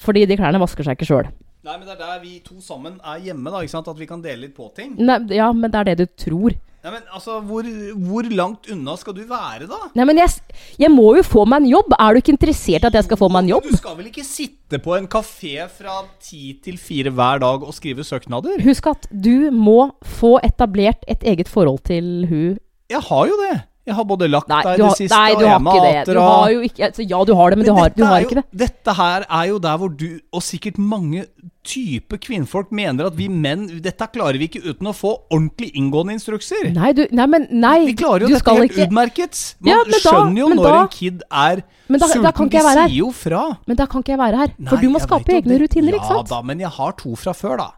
Fordi de klærne vasker seg ikke sjøl. Nei, men det er der vi to sammen er hjemme, da. ikke sant? At vi kan dele litt på ting. Ja, men det er det du tror. Nei, men altså, hvor, hvor langt unna skal du være, da? Nei, men jeg, jeg må jo få meg en jobb. Er du ikke interessert i at jeg skal få meg en jobb? Du skal vel ikke sitte på en kafé fra ti til fire hver dag og skrive søknader? Husk at du må få etablert et eget forhold til hun Jeg har jo det. Jeg har både lagt Nei, deg i det siste, nei, og jeg har er mater Du og- jo altså, Ja, du har det, men du har, du har er ikke det. Dette her er jo der hvor du, og sikkert mange type kvinnfolk, mener at vi menn Dette klarer vi ikke uten å få ordentlig inngående instrukser. Nei, du, nei, men nei. Vi klarer jo du dette helt ikke utmerket. Man Ja, men da- skjønner jo men når da- en kid er Men da- sulten. De sier jo fra. Men da kan ikke jeg være her. For Nei, du må skape egne det. rutiner, ikke sant? Ja da, men jeg har to fra før, da.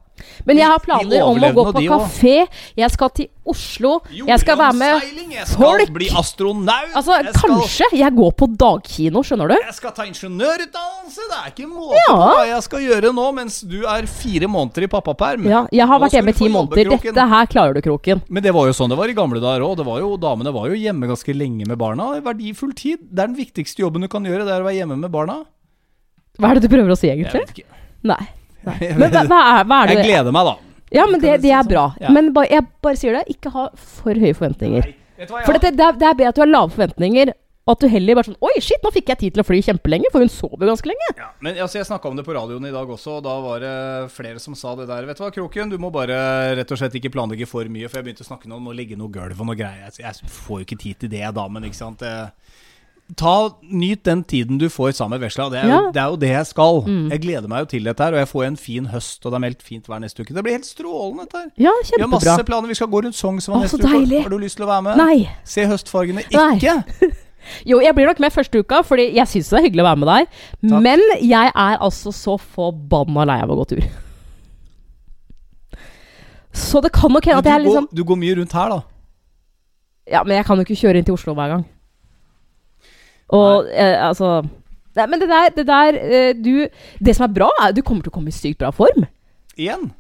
Men jeg har planer om å gå på kafé. Jeg skal til Oslo. Jeg skal være med Jeg skal folk. bli astronaut. Altså, jeg skal, kanskje jeg går på dagkino, skjønner du? Jeg skal ta ingeniørutdannelse. Det er ikke måte Ja. på hva jeg skal gjøre nå mens du er fire måneder i pappaperm. Ja, jeg har Nå vært hjemme i ti måneder. Dette her klarer du, Kroken. Men det var jo sånn det var i gamle dager òg. Damene var jo hjemme ganske lenge med barna. Er Verdifull tid. Det er den viktigste jobben du kan gjøre. Det er å være hjemme med barna. Hva er det du prøver å si, Jeg egentlig? vet ikke. Nei. Nei. Men hva, hva, er, hva er det Jeg gleder meg, da. Ja, men det, det er sånn? bra. Ja. Men ba, jeg bare sier det, ikke ha for høye forventninger. Hva, For dette, det, er, det er bedre at du har lave forventninger, og at du heller bare sånn Oi, shit, nå fikk jeg tid til å fly kjempelenge, for hun sover jo ganske lenge. Ja, men altså, Jeg snakka om det på radioen i dag også, og da var det flere som sa det der. Vet du hva, Kroken, du må bare rett og slett ikke planlegge for mye. For jeg begynte å snakke om å legge noe gulv og noe greier. Jeg, jeg får jo ikke tid til det, da, men ikke sant. Det, ta, Nyt den tiden du får sammen med vesla. Det er, jo, Ja. det er jo det jeg skal. Jeg gleder meg jo til dette her, og jeg får en fin høst, og det er meldt fint vær neste uke. Det blir helt strålende, dette her. Ja, kjempebra. Vi har masse planer. Vi skal gå rundt Sognsvann neste uke. deilig. Har du lyst til å være med? Nei. Se høstfargene. Nei. Ikke! Jo, jeg blir nok med første uka, fordi jeg syns det er hyggelig å være med deg. Takk. Men jeg er altså så forbanna lei av å gå tur. Så det kan nok hende at jeg liksom går, du går mye rundt her, da. Ja, men jeg kan jo ikke kjøre inn til Oslo hver gang. Og eh, altså Nei, men det der, det der eh, Du Det som er bra, er at du kommer til å komme i sykt bra form. Igjen.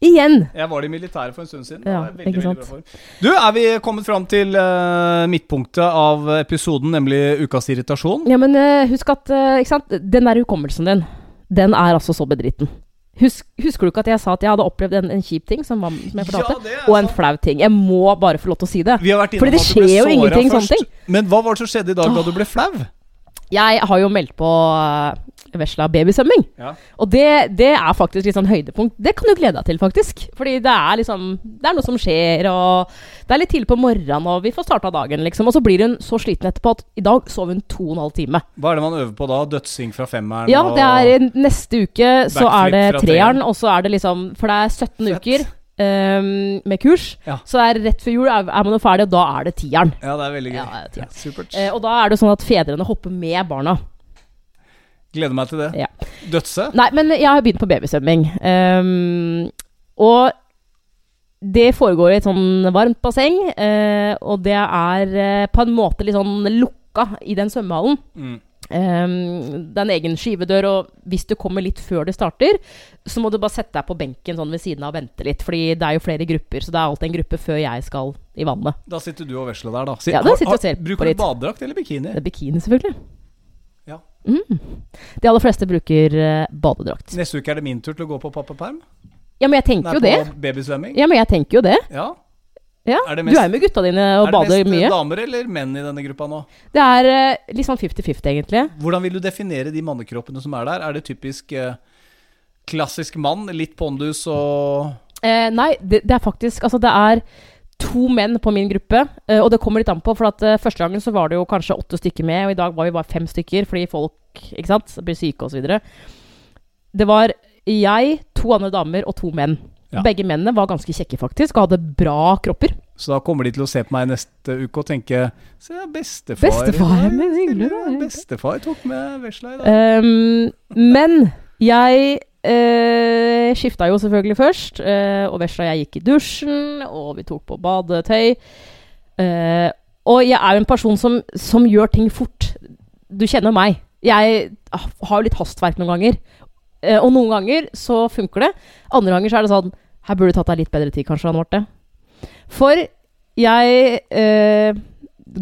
Igjen. Jeg var i militæret for en stund siden. Ja, veldig, ikke veldig sant? bra form. Du, er vi kommet fram til eh, midtpunktet av episoden, nemlig ukas irritasjon? Ja, men eh, husk at eh, Ikke sant? Den der hukommelsen din, den er altså så bedritten. Husk, husker du ikke at jeg sa at jeg hadde opplevd en, en kjip ting, som, var, som jeg fortalte? Ja, og en sant. flau ting. Jeg må bare få lov til å si det. Vi har vært Fordi det skjer jo ingenting først. sånne ting. Men hva var det som skjedde i dag da du ble flau? Jeg har jo meldt på vesla babysvømming. Ja. Og det, det er faktisk litt sånn høydepunkt. Det kan du glede deg til, faktisk. Fordi det er liksom Det er noe som skjer, og det er litt tidlig på morgenen, og vi får starta dagen, liksom. Og så blir hun så sliten etterpå at i dag sov hun to og en halv time. Hva er det man øver på da? Dødsing fra femmeren? Ja, det er neste uke så er det treeren, og så er det liksom For det er 17 Fett. uker Um, med kurs. Ja. Så er rett før jul er, er man jo ferdig, og da er det tieren. Ja, det er veldig gøy. Ja, er tieren. Supert. Eh, og da er det sånn at fedrene hopper med barna. Gleder meg til det. Ja. Dødse? Nei, men jeg har begynt på babysvømming. Um, og det foregår i et sånn varmt basseng, uh, og det er uh, på en måte litt sånn lukka i den svømmehallen. Mm. Um, det er en egen skyvedør, og hvis du kommer litt før det starter, så må du bare sette deg på benken sånn ved siden av og vente litt, fordi det er jo flere grupper, så det er alltid en gruppe før jeg skal i vannet. Da sitter du og vesler der, da. Sitt, Ja, da har- har, og ser Bruker du badedrakt eller bikini? Det er bikini, selvfølgelig. Mm. De aller fleste bruker uh, badedrakt. Neste uke er det min tur til å gå på pappaperm. Ja, men jeg tenker jo det. Ja, men jeg tenker jo det. Ja. Ja. Er det Du er jo med gutta dine og bader mye. er det mest mye. damer eller menn i denne gruppa nå? Det er uh, litt sånn 50-50, egentlig. Hvordan vil du definere de mannekroppene som er der? Er det typisk uh, klassisk mann, litt pondus og nei, det, det er faktisk Altså, det er to menn på min gruppe, eh, og det kommer litt an på. For at eh, første gangen så var det jo kanskje åtte stykker med, og i dag var vi bare fem stykker fordi folk ikke sant, blir syke osv. Det var jeg, to andre damer og to menn. Ja. Begge mennene var ganske kjekke, faktisk, og hadde bra kropper. Så da kommer de til å se på meg neste uke og tenke Se, bestefar Bestefar, jeg men hyggelig da. Bestefar tok med vesla i dag. Um, men jeg uh, skifta jo selvfølgelig først, eh, og vesla jeg gikk i dusjen, og vi tok på badetøy. Eh, og jeg er jo en person som, som gjør ting fort. Du kjenner meg. Jeg ah, har jo litt hastverk noen ganger. Eh, og noen ganger så funker det. Andre ganger så er det sånn Her burde du tatt deg litt bedre tid, kanskje, Anne Marte. For jeg eh,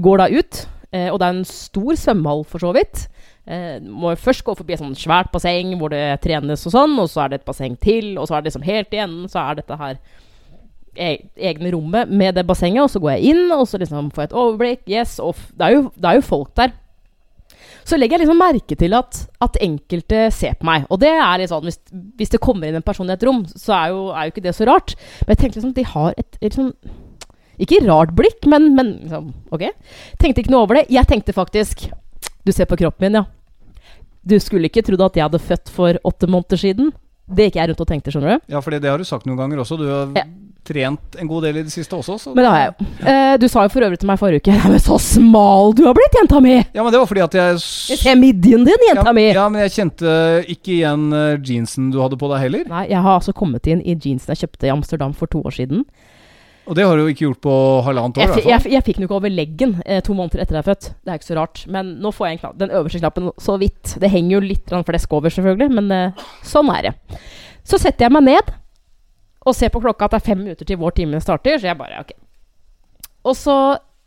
går da ut, eh, og det er en stor svømmehall for så vidt. Eh, må først gå forbi et sånt svært basseng hvor det trenes og sånn, og så er det et basseng til, og så er det liksom helt i enden så er dette her e egne rommet med det bassenget, og så går jeg inn, og så liksom får jeg et overblikk. Yes, og det, er jo, det er jo folk der. Så legger jeg liksom merke til at, at enkelte ser på meg. Og det er litt sånn, hvis, hvis det kommer inn en person i et rom, så er jo, er jo ikke det så rart. Men jeg tenkte liksom, de har et liksom Ikke rart blikk, men, men liksom, ok. Tenkte ikke noe over det. Jeg tenkte faktisk Du ser på kroppen min, ja. Du skulle ikke trodd at jeg hadde født for åtte måneder siden. Det gikk jeg rundt og tenkte, skjønner du. Ja, for det har du sagt noen ganger også. Du har Ja. trent en god del i det siste også. Så Men det har jeg jo. Eh, du sa jo for øvrig til meg forrige uke Nei, men så smal du har blitt, jenta mi! Ja, men det var fordi at jeg Jeg ser midjen din, jenta ja, mi! ja, men jeg kjente ikke igjen eh, jeansen du hadde på deg heller. Nei, jeg har altså kommet inn i jeansen jeg kjøpte i Amsterdam for to år siden. Og det har du ikke gjort på halvannet år. Jeg, jeg, fall. jeg fikk den jo ikke over leggen eh, to måneder etter jeg er født. Det er ikke så rart. Men nå får jeg en knapp, den øverste knappen så vidt. Det henger jo litt flesk over, selvfølgelig, men eh, sånn er det. Så setter jeg meg ned og ser på klokka at det er fem minutter til vår time starter, så jeg bare ok. Og så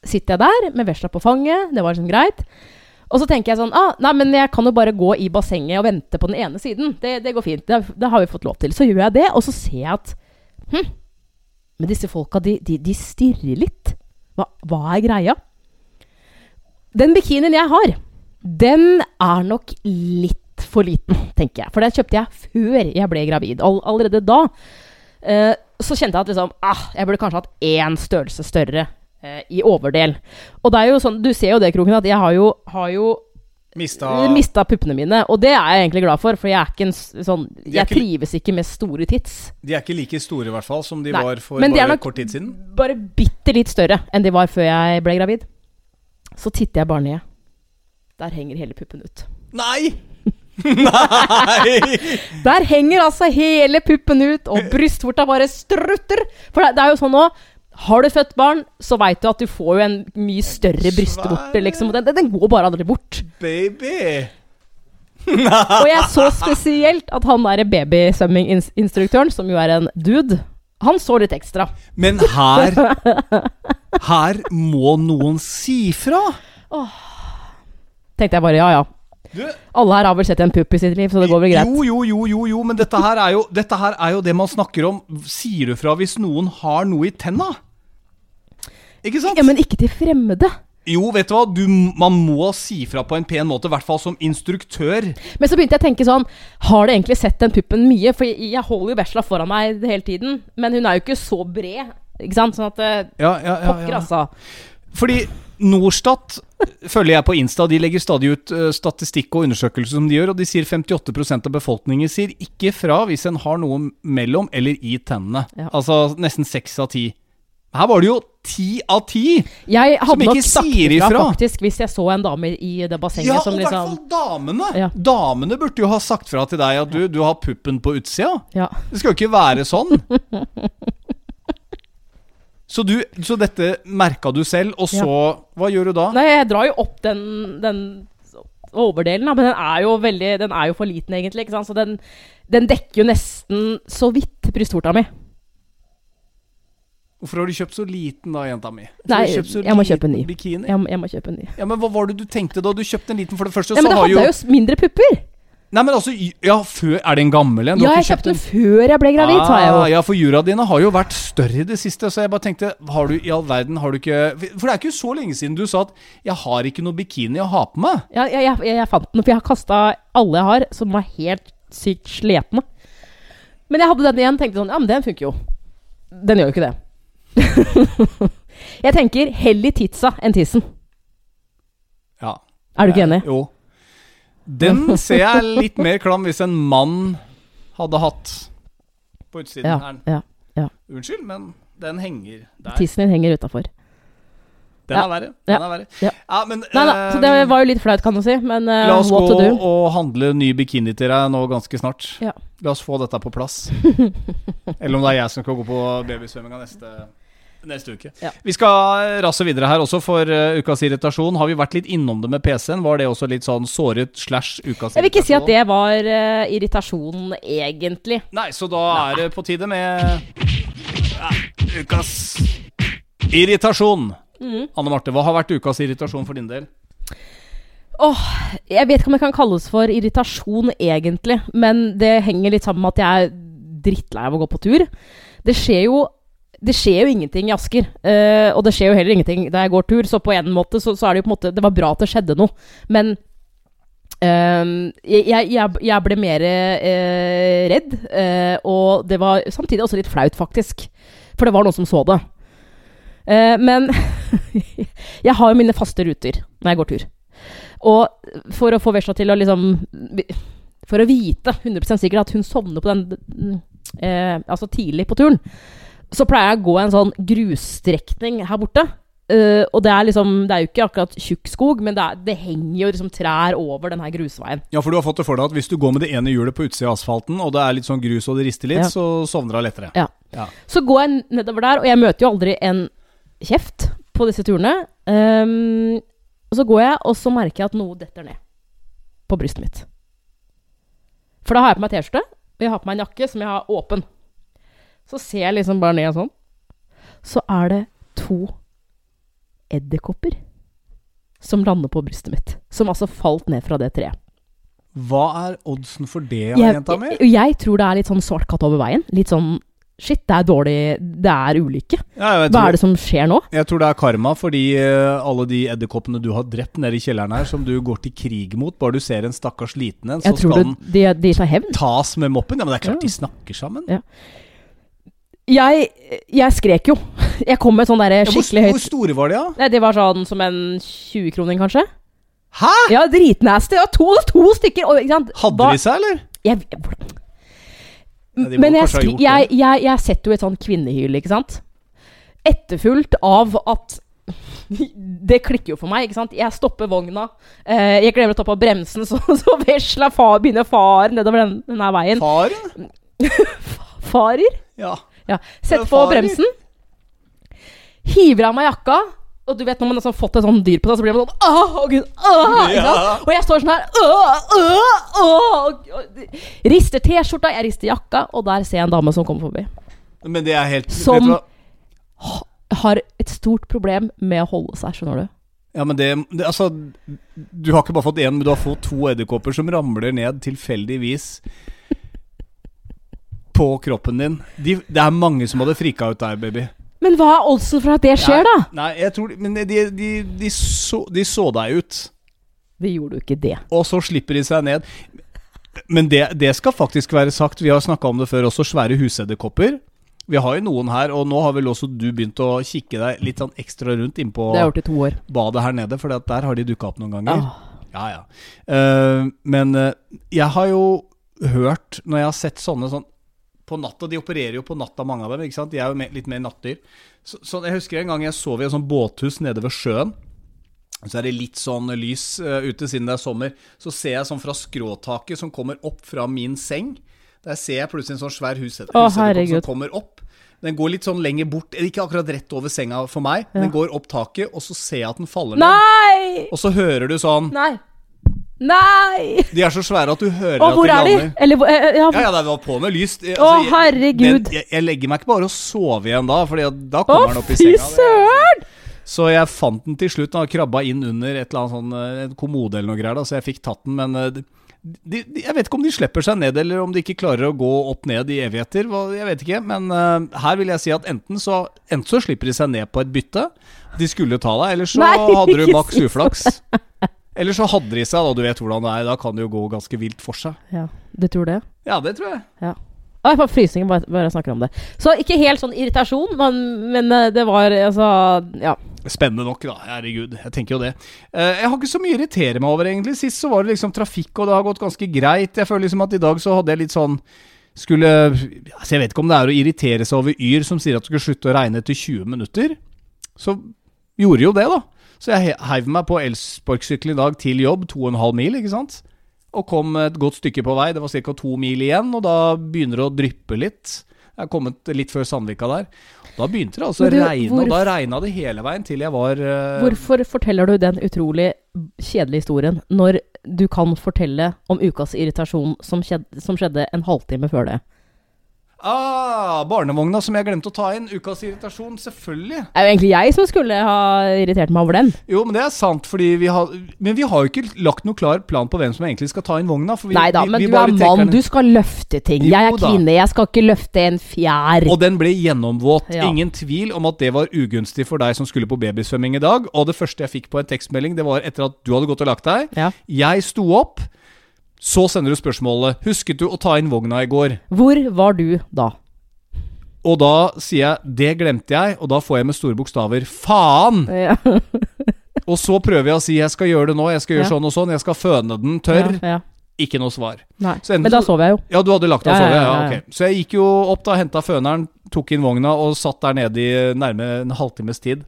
sitter jeg der med vesla på fanget, det var liksom greit. Og så tenker jeg sånn ah, Nei, men jeg kan jo bare gå i bassenget og vente på den ene siden. Det, det går fint. Det, det har vi fått lov til. Så gjør jeg det, og så ser jeg at hm, men disse folka, de, de, de stirrer litt. Hva, hva er greia? Den bikinien jeg har, den er nok litt for liten, tenker jeg. For den kjøpte jeg før jeg ble gravid. All, allerede da eh, så kjente jeg at liksom, ah, jeg burde kanskje hatt én størrelse større eh, i overdel. Og det er jo sånn, du ser jo det, Kroken, at jeg har jo, har jo Mista mista puppene mine. Og det er jeg egentlig glad for, for jeg er ikke en sånn Jeg ikke- trives ikke med store tits. De er ikke like store, i hvert fall, som de Nei, var for bare kort tid siden. bare bitte litt større enn de var før jeg ble gravid. Så titter jeg bare ned. Der henger hele puppen ut. Nei! Nei! Der henger altså hele puppen ut, og brystvorta bare strutter. For det, det er jo sånn nå Har du født barn, så veit du at du får jo en mye større brystvorte, liksom. Den, den går bare aldri bort. Baby! Og jeg så spesielt at han derre babysvømminginstruktøren, som jo er en dude, han så litt ekstra. Men her Her må noen si fra! Tenkte jeg bare ja, ja. Du, Alle her har vel sett en pupp i sitt liv, så det går vel greit. Jo, jo, jo, jo, jo, men dette her, er jo, dette her er jo det man snakker om. Sier du fra hvis noen har noe i tenna? Ikke sant? Ja, men ikke til fremmede. Jo, vet du hva, du, man må si fra på en pen måte, i hvert fall som instruktør. Men så begynte jeg å tenke sånn Har du egentlig sett den puppen mye? For jeg, jeg holder jo Besla foran meg hele tiden. Men hun er jo ikke så bred. Ikke sant? Sånn at eh, Ja, ja, ja, Pokker, altså. Fordi Norstat følger jeg på Insta. De legger stadig ut eh, statistikk og undersøkelser som de gjør, og de sier 58% av befolkningen sier ikke fra hvis en har noe mellom eller i tennene. Ja. Altså nesten seks av ti. Her var det jo ti av ti! Nok ikke sagt sier ifra faktisk hvis jeg så en dame i det bassenget Ja, som og i hvert liksom fall damene! Ja. Damene burde jo ha sagt fra til deg at du, du har puppen på utsida. Ja. Det skal jo ikke være sånn. Så, du, så dette merka du selv, og så Hva gjør du da? Nei, jeg drar jo opp den, den overdelen, da, men den er jo veldig Den er jo for liten, egentlig. Ikke sant? Så den, den dekker jo nesten så vidt brystvorta mi. Hvorfor har du kjøpt så liten da, jenta mi? Nei, jeg må en ny. Jeg, må- jeg må kjøpe en ny. Ja, men Hva var det du tenkte da du kjøpte en liten? For det første Ja, men så har hadde jo jeg jo mindre pupper. Nei, men altså Ja, før Er det en gammel en? Ja, jeg kjøpte den før jeg ble gravid, sa jeg jo. Ah, ja, for jura dine har jo vært større i det siste, så jeg bare tenkte Har du i all verden Har du ikke For det er ikke så lenge siden du sa at 'jeg har ikke noe bikini å ha på meg'. Ja, jeg, jeg, jeg fant den, for jeg har kasta alle jeg har, som var helt sykt slepne. Men jeg hadde den igjen, tenkte sånn Ja, men den funker jo. Den gjør jo ikke det. jeg tenker heller titsa enn tissen. Ja. Er du ikke enig? Jo. Den ser jeg litt mer klam hvis en mann hadde hatt på utsiden Ja, her. ja. Unnskyld, men den henger der. Tissen din henger utafor. Den Ja. er verre. Ja. Den er verre. Ja. Ja, men Nei da, eh, så det var jo litt flaut, kan du si, men eh, La oss gå og handle ny bikini til deg nå ganske snart. Ja. La oss få dette på plass. Eller om det er jeg som skal gå på babysvømminga neste, neste uke. Ja. Vi skal rasse videre her også, for uh, ukas irritasjon. Har vi vært litt innom det med PC-en? Var det også litt sånn såret slash ukas irritasjon? Jeg vil ikke si at det var uh, irritasjon, egentlig. Nei, så da er det på tide med ja, ukas irritasjon. Mm. Anne Marte, hva har vært ukas irritasjon for din del? Jeg vet ikke om det kan kalles for irritasjon, egentlig, men det henger litt sammen med at jeg er drittlei av å gå på tur. Det skjer jo det skjer jo ingenting i Asker, Uh, og det skjer jo heller ingenting da jeg går tur, så på en måte så, så er det jo på en måte Det var bra at det skjedde noe, men Uh, jeg, jeg, jeg ble mer uh, redd, uh, og det var samtidig også litt flaut, faktisk. For det var noen som så det. Men jeg har jo mine faste ruter når jeg går tur. Og for å få Vesla til å liksom For å vite 100% sikkert at hun sovner på den Altså tidlig på turen, så pleier jeg å gå en sånn grusstrekning her borte. Uh, og det er liksom Det er jo ikke akkurat tjukk skog, men det, er, det henger jo liksom trær over den her grusveien. Ja, for du har fått det for deg at hvis du går med det ene hjulet på utsida av asfalten, og det er litt sånn grus og det rister litt, Ja. så sovner du lettere. Ja. Ja. Så går jeg nedover der, og jeg møter jo aldri en kjeft på disse turene. Um, og så går jeg, og så merker jeg at noe detter ned på brystet mitt. For da har jeg på meg T-skjorte, og jeg har på meg en jakke som jeg har åpen. Så ser jeg liksom bare ned sånn. Så er det to edderkopper som lander på brystet mitt. Som altså falt ned fra det treet. Hva er oddsen for det, Jeg, jenta mi? jeg, jeg tror det er litt sånn svart katt over veien. Litt sånn Shit, det er dårlig Det er ulykke. Ja, Hva er det som skjer nå? jeg tror det er karma, fordi eh, alle de edderkoppene du har drept nede i kjelleren her, som du går til krig mot, bare du ser en stakkars liten en, så skal den de, de tas med moppen. Ja, men det er klart Ja. de snakker sammen. Ja. Jeg, jeg skrek jo. Jeg kom med sånn derre Ja, hvor, skikkelig hvor store var de, da? Nei, Det var sånn som en 20-kroning, kanskje. Hæ? Ja, dritnasty. Det var to, to stykker. Og? Hadde de seg, eller? jeg, Ja, Men jeg, skri, jeg, jeg, setter jo et sånn kvinnehyl, ikke sant? Etterfulgt av at Det klikker jo for meg, ikke sant? Jeg stopper vogna. Eh, jeg glemmer å ta på bremsen, så, så vesla far begynner far nedover den, denne veien. Faren? Farer? Ja. Ja. Sett på bremsen. Hiver av meg jakka. Og du vet når man har sånn fått et sånn dyr på seg, så blir man sånn Åh, å Gud, åh, Ja. Og jeg står sånn her åh, åh, åh, og- Rister T-skjorta, jeg rister jakka, og der ser jeg en dame som kommer forbi. Men det er helt Som-? Har et stort problem med å holde seg, skjønner du. Ja, men det, det Altså, du har ikke bare fått én, men du har fått to edderkopper som ramler ned tilfeldigvis på kroppen din. De, det er mange som hadde frika ut der, baby. Men hva er oddsen for at det skjer, da? Nei, jeg tror Men de, de, de, så, de så deg ut, Det gjorde jo ikke det. og så slipper de seg ned. Men det, det skal faktisk være sagt. Vi har snakka om det før også, svære husedderkopper. Vi har jo noen her, og nå har vel også du begynt å kikke deg litt sånn ekstra rundt innpå badet her nede, for der har de dukka opp noen ganger. Ah. Ja, ja. Uh, men uh, jeg har jo hørt, når jeg har sett sånne sånn på natta, De opererer jo på natta, mange av dem. ikke sant? De er jo litt mer nattdyr. Så, så Jeg husker en gang jeg sov i et sånt båthus nede ved sjøen. Så er det litt sånn lys eh, ute siden det er sommer. Så ser jeg sånn fra skråtaket som kommer opp fra min seng. Der ser jeg plutselig en sånn svær huset, Å, som kommer opp. Den går litt sånn lenger bort, ikke akkurat rett over senga for meg. Ja. Den går opp taket, og så ser jeg at den faller ned. Nei! Og så hører du sånn Nei! Nei! De er så svære at du hører Og at er de de? lander. Eller hvor eh, ja, Ja, ja, det var på med lys. Altså, Å, herregud. Men jeg, jeg legger meg ikke bare og sover igjen da, at da Å, kommer den opp i senga. senga. fy søren! Så jeg fant den til slutt. Den hadde krabba inn under et eller annet sånn eh, en kommode eller noe greier, da, så jeg fikk tatt den. Men eh, de, de, jeg vet ikke om de slipper seg ned, eller om de ikke klarer å gå opp ned i evigheter. Jeg vet ikke. Men uh, her vil jeg si at enten så, enten så slipper de seg ned på et bytte, de skulle ta deg, eller så Nei, hadde du maks uflaks. Eller så hadde de seg, da. Du vet hvordan det er. Da kan det jo gå ganske vilt for seg. Ja, du tror det? Ja, det tror jeg. Ja. Å, jeg får frysninger bare, bare jeg snakker om det. Så ikke helt sånn irritasjon, men, men eh, det var altså Ja. Spennende nok, da. Herregud. Jeg tenker jo det. Eh, jeg har ikke så mye å irritere meg over, egentlig. Sist så var det liksom trafikk, og det har gått ganske greit. Jeg føler liksom at i dag så hadde jeg litt sånn Skulle altså Jeg vet ikke om det er å irritere seg over Yr som sier at det skal slutte å regne etter 20 minutter. Så gjorde jo det, da. Så jeg he- heiv meg på elsparkesykkelen i dag til jobb, 2,5 mil, ikke sant. Og kom et godt stykke på vei. Det var ca. to mil igjen, og da begynner det å dryppe litt. Jeg er kommet litt før Sandvika der. Da begynte det altså å regne, og da regna det hele veien til jeg var uh... Hvorfor forteller du den utrolig kjedelige historien når du kan fortelle om ukas irritasjon som skjedde, som skjedde en halvtime før det? Ah, barnevogna som jeg glemte å ta inn. Ukas irritasjon, selvfølgelig. Det er jo egentlig jeg som skulle ha irritert meg over den. Jo, men det er sant, fordi vi har Men vi har jo ikke lagt noe klar plan på hvem som egentlig skal ta inn vogna. Vi, Nei da, men vi du er mann, den- du skal løfte ting. Jo Jeg er kvinne, jeg skal ikke løfte en fjær. Og den ble gjennomvåt. Ja. Ingen tvil om at det var ugunstig for deg som skulle på babysvømming i dag. Og det første jeg fikk på en tekstmelding, det var etter at du hadde gått og lagt deg. Ja. Jeg sto opp. Så sender du spørsmålet Husket du å ta inn vogna i går? Hvor var du da? Og da sier jeg det glemte jeg, og da får jeg med store bokstaver faen! Ja. Og så prøver jeg å si jeg skal gjøre det nå, jeg skal gjøre Ja. sånn og sånn, jeg skal føne den tørr. Ja. Ikke noe svar. Men da sov jeg jo. Ja, du hadde lagt deg og sovet? ja, Ja, ja, ja. ok. Så jeg gikk jo opp da, henta føneren, tok inn vogna og satt der nede i nærme en halvtimes tid.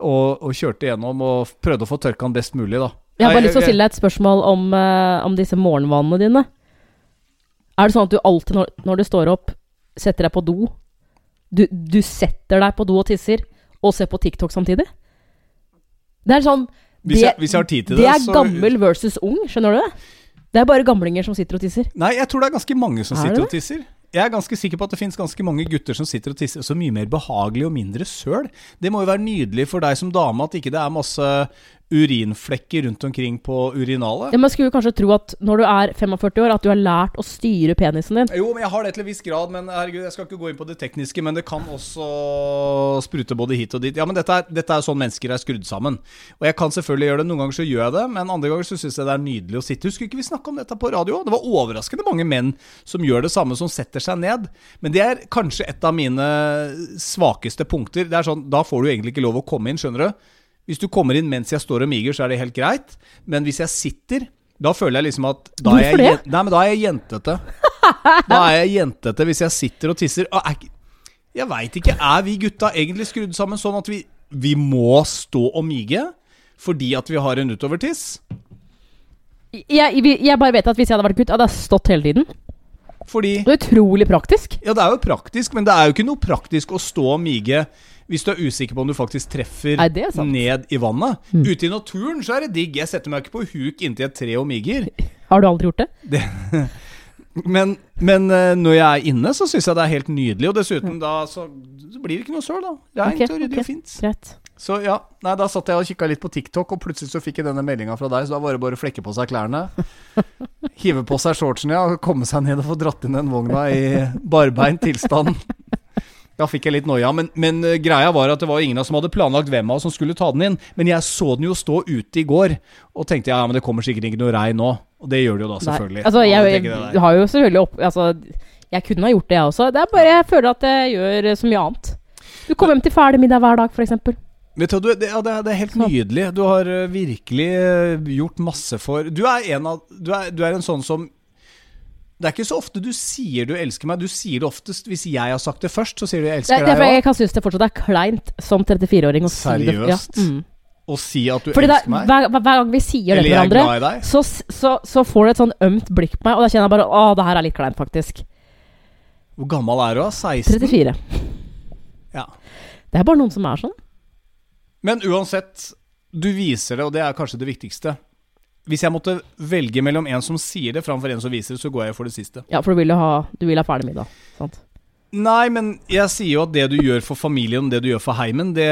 Og, og kjørte gjennom og prøvde å få tørka den best mulig, da. Jeg har bare lyst til å stille deg et spørsmål om, uh, om disse morgenvanene dine. Er det sånn at du alltid, når, når du står opp, setter deg på do du, du setter deg på do og tisser, og ser på TikTok samtidig? Det er sånn Hvis, jeg, hvis jeg har tid til det, det er så gammel versus ung, skjønner du det? Det er bare gamlinger som sitter og tisser. Nei, jeg tror det er ganske mange som Er sitter og tisser. Jeg er ganske sikker på at det finnes ganske mange gutter som sitter og tisser. Så mye mer behagelig og mindre søl. Det må jo være nydelig for deg som dame at ikke det er masse urinflekker rundt omkring på urinalet. Ja, Man skulle kanskje tro at når du er 45 år, at du har lært å styre penisen din. Jo, men jeg har det til en viss grad. Men herregud, jeg skal ikke gå inn på det tekniske. Men det kan også sprute både hit og dit. Ja, men dette er, dette er sånn mennesker er skrudd sammen. Og jeg kan selvfølgelig gjøre det. Noen ganger så gjør jeg det, men andre ganger så syns jeg det er nydelig å sitte. Husker ikke vi snakka om dette på radio? Det var overraskende mange menn som gjør det samme, som setter seg ned. Men det er kanskje et av mine svakeste punkter. Det er sånn, Da får du egentlig ikke lov å komme inn, skjønner du. Hvis du kommer inn mens jeg står og miger, så er det helt greit. Men hvis jeg sitter, da føler jeg liksom at da er jeg, jen- Nei, men da er jeg jentete. Da er jeg jentete hvis jeg sitter og tisser. Og er, jeg veit ikke, er vi gutta egentlig skrudd sammen sånn at vi, vi må stå og mige fordi at vi har en utovertiss? Jeg, jeg bare vet at hvis jeg hadde vært gutt, hadde jeg stått hele tiden. Fordi Det er utrolig praktisk. Ja, det er jo praktisk, men det er jo ikke noe praktisk å stå og mige hvis du er usikker på om du faktisk treffer er ned i vannet. Mm. Ute i naturen så er det digg. Jeg setter meg ikke på huk inntil et tre og miger. Har du aldri gjort det? Det, men, men eh, når jeg er inne, så syns jeg det er helt nydelig. Og dessuten da så, så blir det ikke noe søl, da. Det er og ryddig okay. og fint. Rett. Så ja, nei, da satt jeg og kikka litt på TikTok, og plutselig så fikk jeg denne meldinga fra deg, så da var det bare å flekke på seg klærne. Hive på seg shortsene ja, og komme seg ned og få dratt inn den vogna i barbeint tilstand. Da fikk jeg litt noia. Men, men eh, greia var at det var ingen av oss som hadde planlagt hvem av oss som skulle ta den inn. Men jeg så den jo stå ute i går, og tenkte ja, men det kommer sikkert ikke noe regn nå. Og det gjør det jo da, Nei. selvfølgelig. Altså, jeg, jeg jeg har jo selvfølgelig opp... Altså, jeg kunne ha gjort det, jeg også. Det er bare jeg føler at jeg gjør så mye annet. Du kommer hjem til ferdig middag hver dag, f.eks. Vet du, du, det, ja, det, er- det er helt nydelig. Du har eh, virkelig eh, gjort masse for Du er en av du er, du er en sånn som Det er ikke så ofte du sier du elsker meg. Du sier det oftest hvis jeg har sagt det først, så sier du jeg Det er elsker derfor deg jeg kan synes det fortsatt er kleint som 34-åring å si det. Seriøst? Ja. Mm. Å si at du Fordi elsker meg. hver, hver gang vi sier det til er hverandre, deg. så, så, så får du et sånn ømt blikk på meg, og da kjenner jeg bare Å, det her er litt kleint, faktisk. Hvor gammel er du? da? 16? 34. Ja. Det er bare noen som er sånn. Men uansett, du viser det, og det er kanskje det viktigste. Hvis jeg måtte velge mellom en som sier det framfor en som viser det, så går jeg for det siste. Ja, for du vil ha, du vil ha ferdig middag. Sant? Nei, men jeg sier jo at det du gjør for familien, det du gjør for heimen, det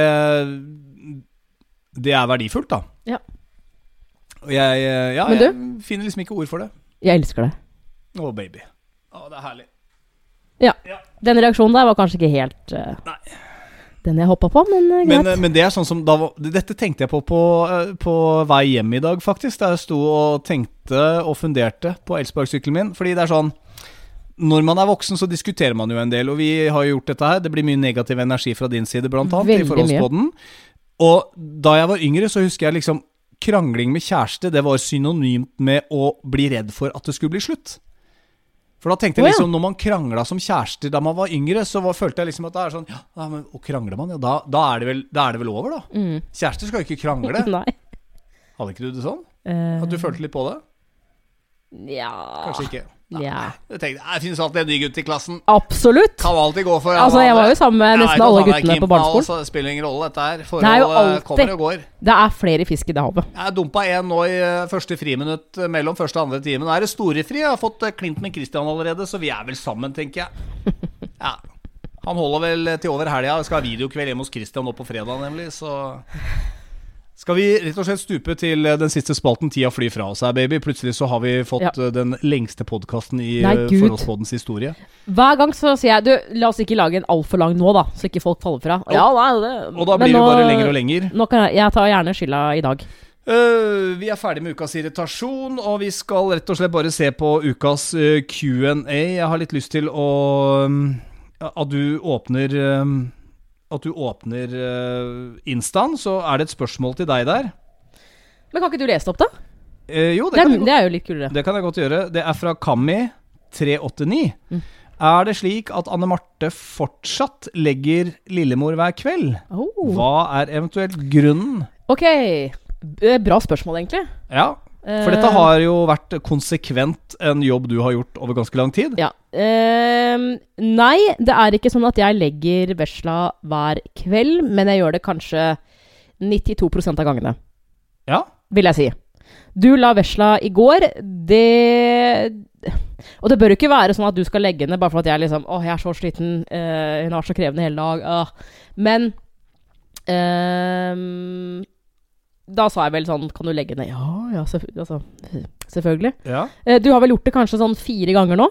Det er verdifullt, da. Ja. Og jeg, ja, du? jeg finner liksom ikke ord for det. Jeg elsker det. Å, baby. Å, det er herlig. Ja, Den reaksjonen der var kanskje ikke helt uh... Nei. Den jeg hoppa på, men uh, Men, greit. eh, men det er sånn som da, Dette tenkte jeg på på, eh, på vei hjem i dag, faktisk. Da jeg sto og tenkte og funderte på elsparkesykkelen min. Fordi det er sånn Når man er voksen, så diskuterer man jo en del, og vi har jo gjort dette her. Det blir mye negativ energi fra din side, blant annet, Veldig i forholdspodden. Og da jeg var yngre, så husker jeg liksom Krangling med kjæreste, det var synonymt med å bli redd for at det skulle bli slutt. For da tenkte jeg liksom, når man krangla som kjærester da man var yngre, så var, følte jeg liksom at det er sånn Ja, men og krangler man, ja, da, da, er det vel, da er det vel over, da. mm. Kjærester skal jo ikke krangle. Nei. Hadde ikke du det sånn? Eh, At du følte litt på det? Ja Kanskje ikke. Ja. Jeg tenkte, Det finnes alltid en ny gutt i klassen. Absolutt. Kan alltid gå for Altså, jeg var jo sammen med nesten alle guttene på barneskolen. Altså, det spiller ingen rolle, dette her. Det er jo eh, alltid- kommer og går. Det er flere fisk i det havet. Jeg dumpa en nå i eh, første friminutt eh, mellom første og andre time. Nå er det storefri. Jeg har fått klint med Christian allerede, så vi er vel sammen, tenker jeg. Ja. Han holder vel til over helga. Skal ha videokveld hjemme hos Christian nå på fredag, nemlig, så skal vi rett og slett stupe til eh, den siste spalten Tida flyr fra oss her, baby? Plutselig så har vi fått Ja. eh, den lengste podkasten i eh, Forholdspoddens historie. Hver gang så sier jeg Du, la oss ikke lage en altfor lang nå, da, så ikke folk faller fra. Ja, nei, det Og da blir det bare lenger og lenger. Nå kan jeg, jeg tar gjerne skylda i dag. Uh, vi er ferdig med ukas irritasjon, og vi skal rett og slett bare se på ukas uh, Q&A. Jeg har litt lyst til å um, At du åpner um, At du åpner uh, Instaen, så er det et spørsmål til deg der. Men kan ikke du lese det opp, da? Eh, jo, det Det er, det er jo litt kulere. det kan jeg godt gjøre. Det er fra Kammi389. Mm. Er det slik at Anne Marte fortsatt legger Lillemor hver kveld? Oh. Hva er eventuelt grunnen? Ok. Bra spørsmål, egentlig. Ja, For dette har jo vært konsekvent en jobb du har gjort over ganske lang tid. Ja. Uh, nei, det er ikke sånn at jeg legger vesla hver kveld, men jeg gjør det kanskje 92% av gangene, Ja. vil jeg si. Du la vesla i går. Det Og det bør jo ikke være sånn at du skal legge henne bare for at jeg liksom Å, jeg er så sliten. Uh, hun har så krevende hele dag. Uh. Men Da sa jeg vel sånn Kan du legge ned? Ja, ja, selvf altså, selvfølgelig. ja. Eh, Du har vel gjort det kanskje sånn fire ganger nå?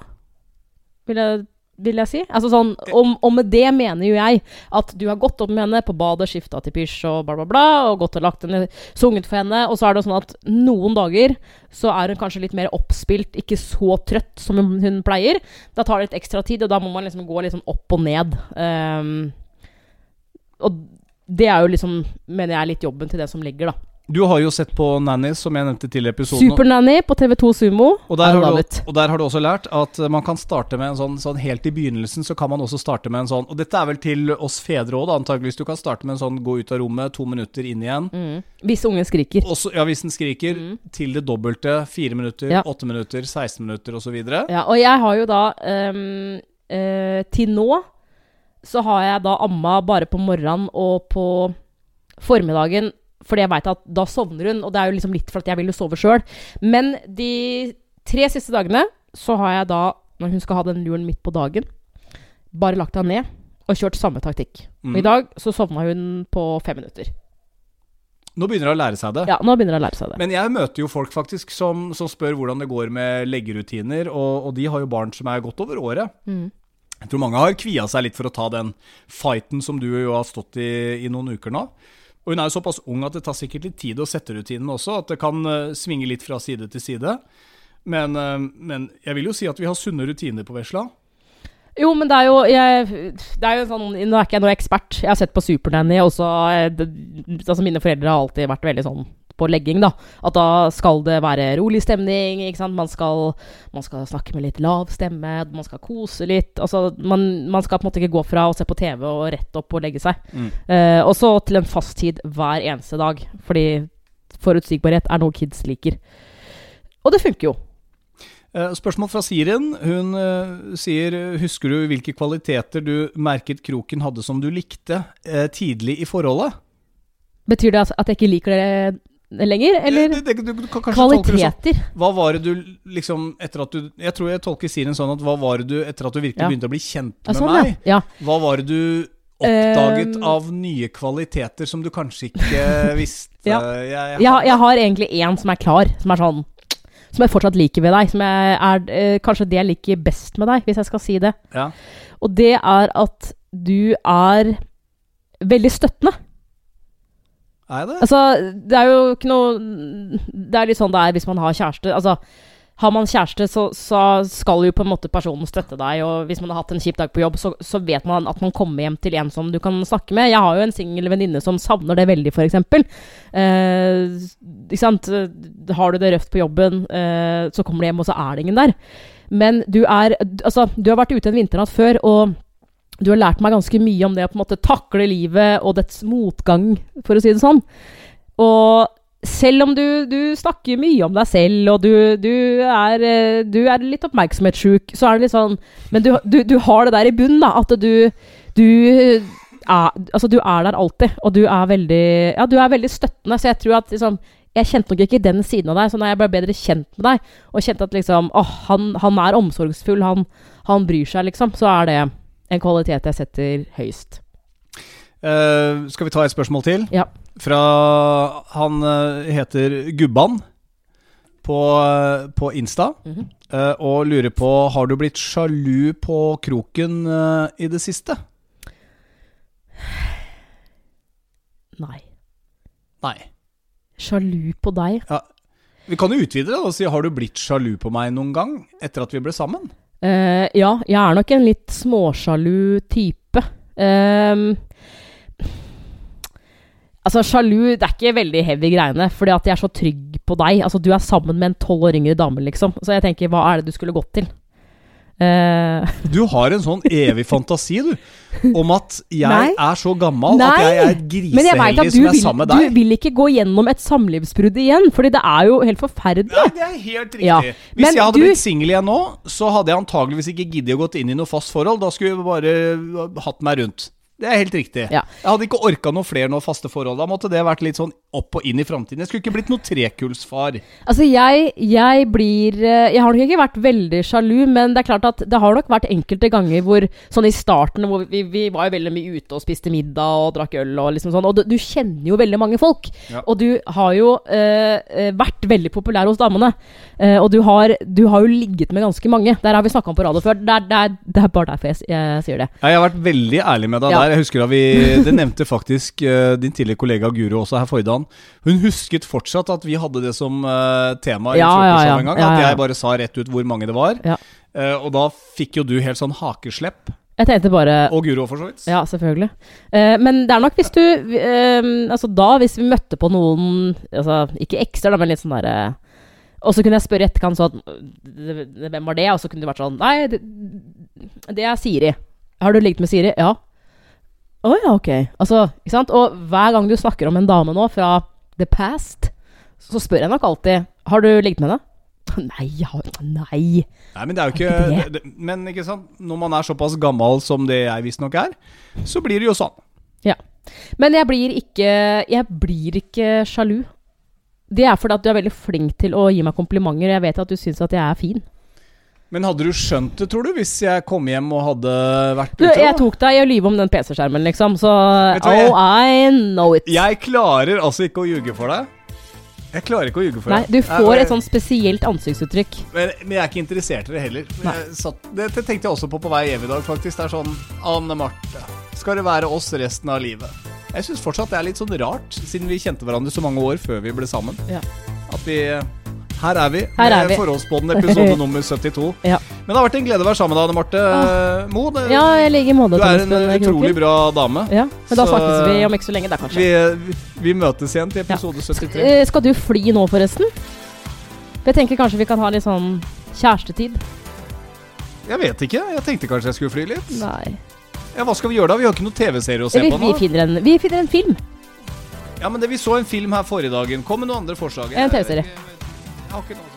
Vil jeg, vil jeg si. Altså sånn, og, og med det mener jo jeg at du har gått opp med henne på badet, skifta til pysj og bla, bla, bla, og gått og lagt henne, sunget for henne, og så er det sånn at noen dager så er hun kanskje litt mer oppspilt, ikke så trøtt som hun, hun pleier. Da tar det litt ekstra tid, og da må man liksom gå litt sånn opp og ned. Um, og det er jo liksom, mener jeg, litt jobben til det som ligger, da. Du har jo sett på Nanny, som jeg nevnte tidligere i episoden. Supernanny på TV2 Sumo. Og der, har du, og der har du også lært at man kan starte med en sånn, sånn Helt i begynnelsen så kan man også starte med en sånn Og dette er vel til oss fedre òg, antageligvis. Du kan starte med en sånn gå ut av rommet, to minutter inn igjen. Mm. Hvis ungen skriker. Også, ja, hvis den skriker, Mm. til det dobbelte. Fire minutter, Ja. åtte minutter, 16 minutter osv. Ja, og jeg har jo da um, uh, Til nå så har jeg da amma bare på morgenen og på formiddagen, fordi jeg veit at da sovner hun, og det er jo liksom litt for at jeg vil jo sove sjøl. Men de tre siste dagene så har jeg da, når hun skal ha den luren midt på dagen, bare lagt henne ned og kjørt samme taktikk. Og Mm. i dag så sovna hun på fem minutter. Nå begynner hun å lære seg det. Ja, nå begynner hun å lære seg det. Men jeg møter jo folk faktisk som, som spør hvordan det går med leggerutiner, og, og de har jo barn som er godt over året. Mm. Jeg tror mange har kvia seg litt for å ta den fighten som du jo har stått i i noen uker nå. Og hun er jo såpass ung at det tar sikkert litt tid å sette rutinen også, at det kan eh, svinge litt fra side til side. Men, eh, men jeg vil jo si at vi har sunne rutiner på vesla. Jo, men det er jo jeg, Det er jo sånn Nå er ikke jeg noe ekspert. Jeg har sett på Supernanny, Også, eh, det- Altså, mine foreldre har alltid vært veldig sånn på legging, da. At da skal det være rolig stemning, ikke sant. Man skal, man skal snakke med litt lav stemme, man skal kose litt. Altså, man, man skal på en måte ikke gå fra å se på TV og rett opp og legge seg. Mm. Eh, og så til en fast tid hver eneste dag. Fordi forutsigbarhet er noe kids liker. Og det funker jo. Eh, Spørsmål fra Siren. Hun uh, sier Husker du hvilke kvaliteter du merket kroken hadde som du likte uh, tidlig i forholdet? Betyr det at jeg ikke liker det lenger, eller? Det, det, du, du det sånn. Kvaliteter. Hva var det du liksom etter at du Jeg tror jeg tolker Siren sånn at hva var det du etter at du virkelig Ja. begynte å bli kjent Ja, med sånn, meg? ja. ja. Hva var det du oppdaget Um, av nye kvaliteter som du kanskje ikke visste? Ja. Jeg, jeg, Jeg, jeg har egentlig én som er klar, som er sånn Som jeg fortsatt liker ved deg. Som er eh, kanskje det jeg liker best med deg, hvis jeg skal si det. Ja. Og det er at du er veldig støttende. Er det? Altså, det er jo ikke noe Det er litt sånn det er hvis man har kjæreste. Altså, har man kjæreste, så, så skal jo på en måte personen støtte deg. Og hvis man har hatt en kjip dag på jobb, så, så vet man at man kommer hjem til en som du kan snakke med. Jeg har jo en singel venninne som savner det veldig, f.eks. Eh, ikke sant? Har du det røft på jobben, eh, så kommer du hjem, og så er det ingen der. Men du er Altså, du har vært ute en vinternatt før, og du har lært meg ganske mye om det å på en måte takle livet og dets motgang, for å si det sånn. Og selv om du, du snakker mye om deg selv, og du, du, er, eh, du er litt oppmerksomhetssjuk, så er det litt sånn Men du, har det der i bunnen, da. At du, du er, altså, du er der alltid. Og du er veldig Ja, du er veldig støttende. Så jeg tror at liksom jeg kjente nok ikke den siden av deg, så når jeg ble bedre kjent med deg, og kjente at liksom åh, han, han er omsorgsfull, han, han bryr seg, liksom, så er det en kvalitet jeg setter høyst. Uh, skal vi ta et spørsmål til? Ja. Fra Han eh, heter Gubban på, eh, på Insta. mm -hmm. uh, og lurer på Har du blitt sjalu på kroken uh, i det siste. Nei. Nei. Sjalu på deg? Vi kan jo utvide det og si Har du blitt sjalu på meg noen gang etter at vi ble sammen? Eh, ja, jeg er nok en litt småsjalu type. Um, altså, sjalu Det er ikke veldig heavy greiene, fordi at jeg er så trygg på deg. Altså, Du er sammen med en tolv år yngre dame, liksom. Så jeg tenker, hva er det du skulle gått til? Eh, Du har en sånn evig fantasi, du. Om at jeg Nei. er så gammel Nei. at jeg er griseheldig som er sammen med du vil ikke gå gjennom et samlivsbrudd igjen, fordi det er jo helt forferdelig. Ja, det er helt riktig. Ja. Hvis Men jeg hadde du- blitt singel igjen nå, så hadde jeg antageligvis ikke giddet å gått inn i noe fast forhold. Da skulle jeg bare hatt meg rundt. Det er helt riktig. Ja. Jeg hadde ikke orka noe flere noe faste forhold. Da måtte det vært litt sånn opp og inn i framtiden. Jeg skulle ikke blitt noe trekullsfar. Altså, jeg, jeg blir eh, Jeg har nok ikke vært veldig sjalu, men det er klart at det har nok vært enkelte ganger hvor Sånn i starten, hvor vi, vi var jo veldig mye ute og spiste middag og drakk øl og liksom sånn, og du, du kjenner jo veldig mange folk. Ja. Og du har jo eh, vært veldig populær hos damene. Eh, og du har, du har jo ligget med ganske mange. Der har vi snakka om på radio før. Det er, det er, det er bare derfor jeg, jeg sier det. Ja, Jeg har vært veldig ærlig med deg Ja. der. Jeg husker da vi, Det nevnte faktisk eh, din tidligere kollega Guro også her forrige dagen. Hun husket fortsatt at vi hadde det som uh, tema i Ja, ja, ja. en gang. At jeg bare sa rett ut hvor mange det var. Eh, og da fikk jo du helt sånn hakeslepp. Jeg tenkte bare Og Guro, for så vidt. Ja, selvfølgelig. Eh, men det er nok hvis du eh, Altså da, hvis vi møtte på noen altså, Ikke ekser, da, men litt sånn derre Og så kunne jeg spørre i etterkant sånn Hvem var det? Og så kunne det vært sånn Nei, det, det er Siri. Har du ligget med Siri? Ja. Å ja, ok. Altså, ikke sant? Og hver gang du snakker om en dame nå fra the past, så spør jeg nok alltid Har du ligget med henne? Nei, Nei. Nei, men det jo ikke ikke Men ikke sant når man er såpass gammel som det jeg visstnok er, så blir det jo sånn. Ja. Men jeg blir ikke Jeg blir ikke sjalu. Det er fordi at du er veldig flink til å gi meg komplimenter. og Jeg vet at du syns at jeg er fin. Men hadde du skjønt det, tror du, hvis jeg kom hjem og hadde vært Du, jeg tok deg i å lyve om den PC-skjermen, liksom, så hva, jeg- Oh, I know it. Jeg klarer altså ikke å ljuge for deg. Jeg klarer ikke å ljuge for deg. Nei, du får Jeg- et sånn spesielt ansiktsuttrykk. Men, men jeg er ikke interessert i det heller. Jeg satt, det, det tenkte jeg også på på vei hjem i dag, faktisk. Det er sånn Anne Marte, skal det være oss resten av livet? Jeg syns fortsatt det er litt sånn rart, siden vi kjente hverandre så mange år før vi ble sammen. Ja. At vi Her er vi, Her er med vi. Episode nummer 72. Ja. Men det har vært en glede å være sammen med deg, Anne Marte Mo. Det, Ja, i måte. du er en utrolig bra dame. Ja, men da snakkes vi om ikke så lenge, da, kanskje. Vi, vi, vi møtes igjen til episode 73. Eh, skal du fly nå, forresten? Jeg tenker kanskje vi kan ha litt sånn kjærestetid. Jeg vet ikke. Jeg tenkte kanskje jeg skulle fly litt. Nei. Ja, Hva skal vi gjøre da? Vi har ikke noen TV-serie å se Vi, på vi, nå. finner en, vi finner en film. Ja, men det, Vi så en film her forrige dagen. Kom med noen andre forslag. En TV-serie. Jeg- jeg-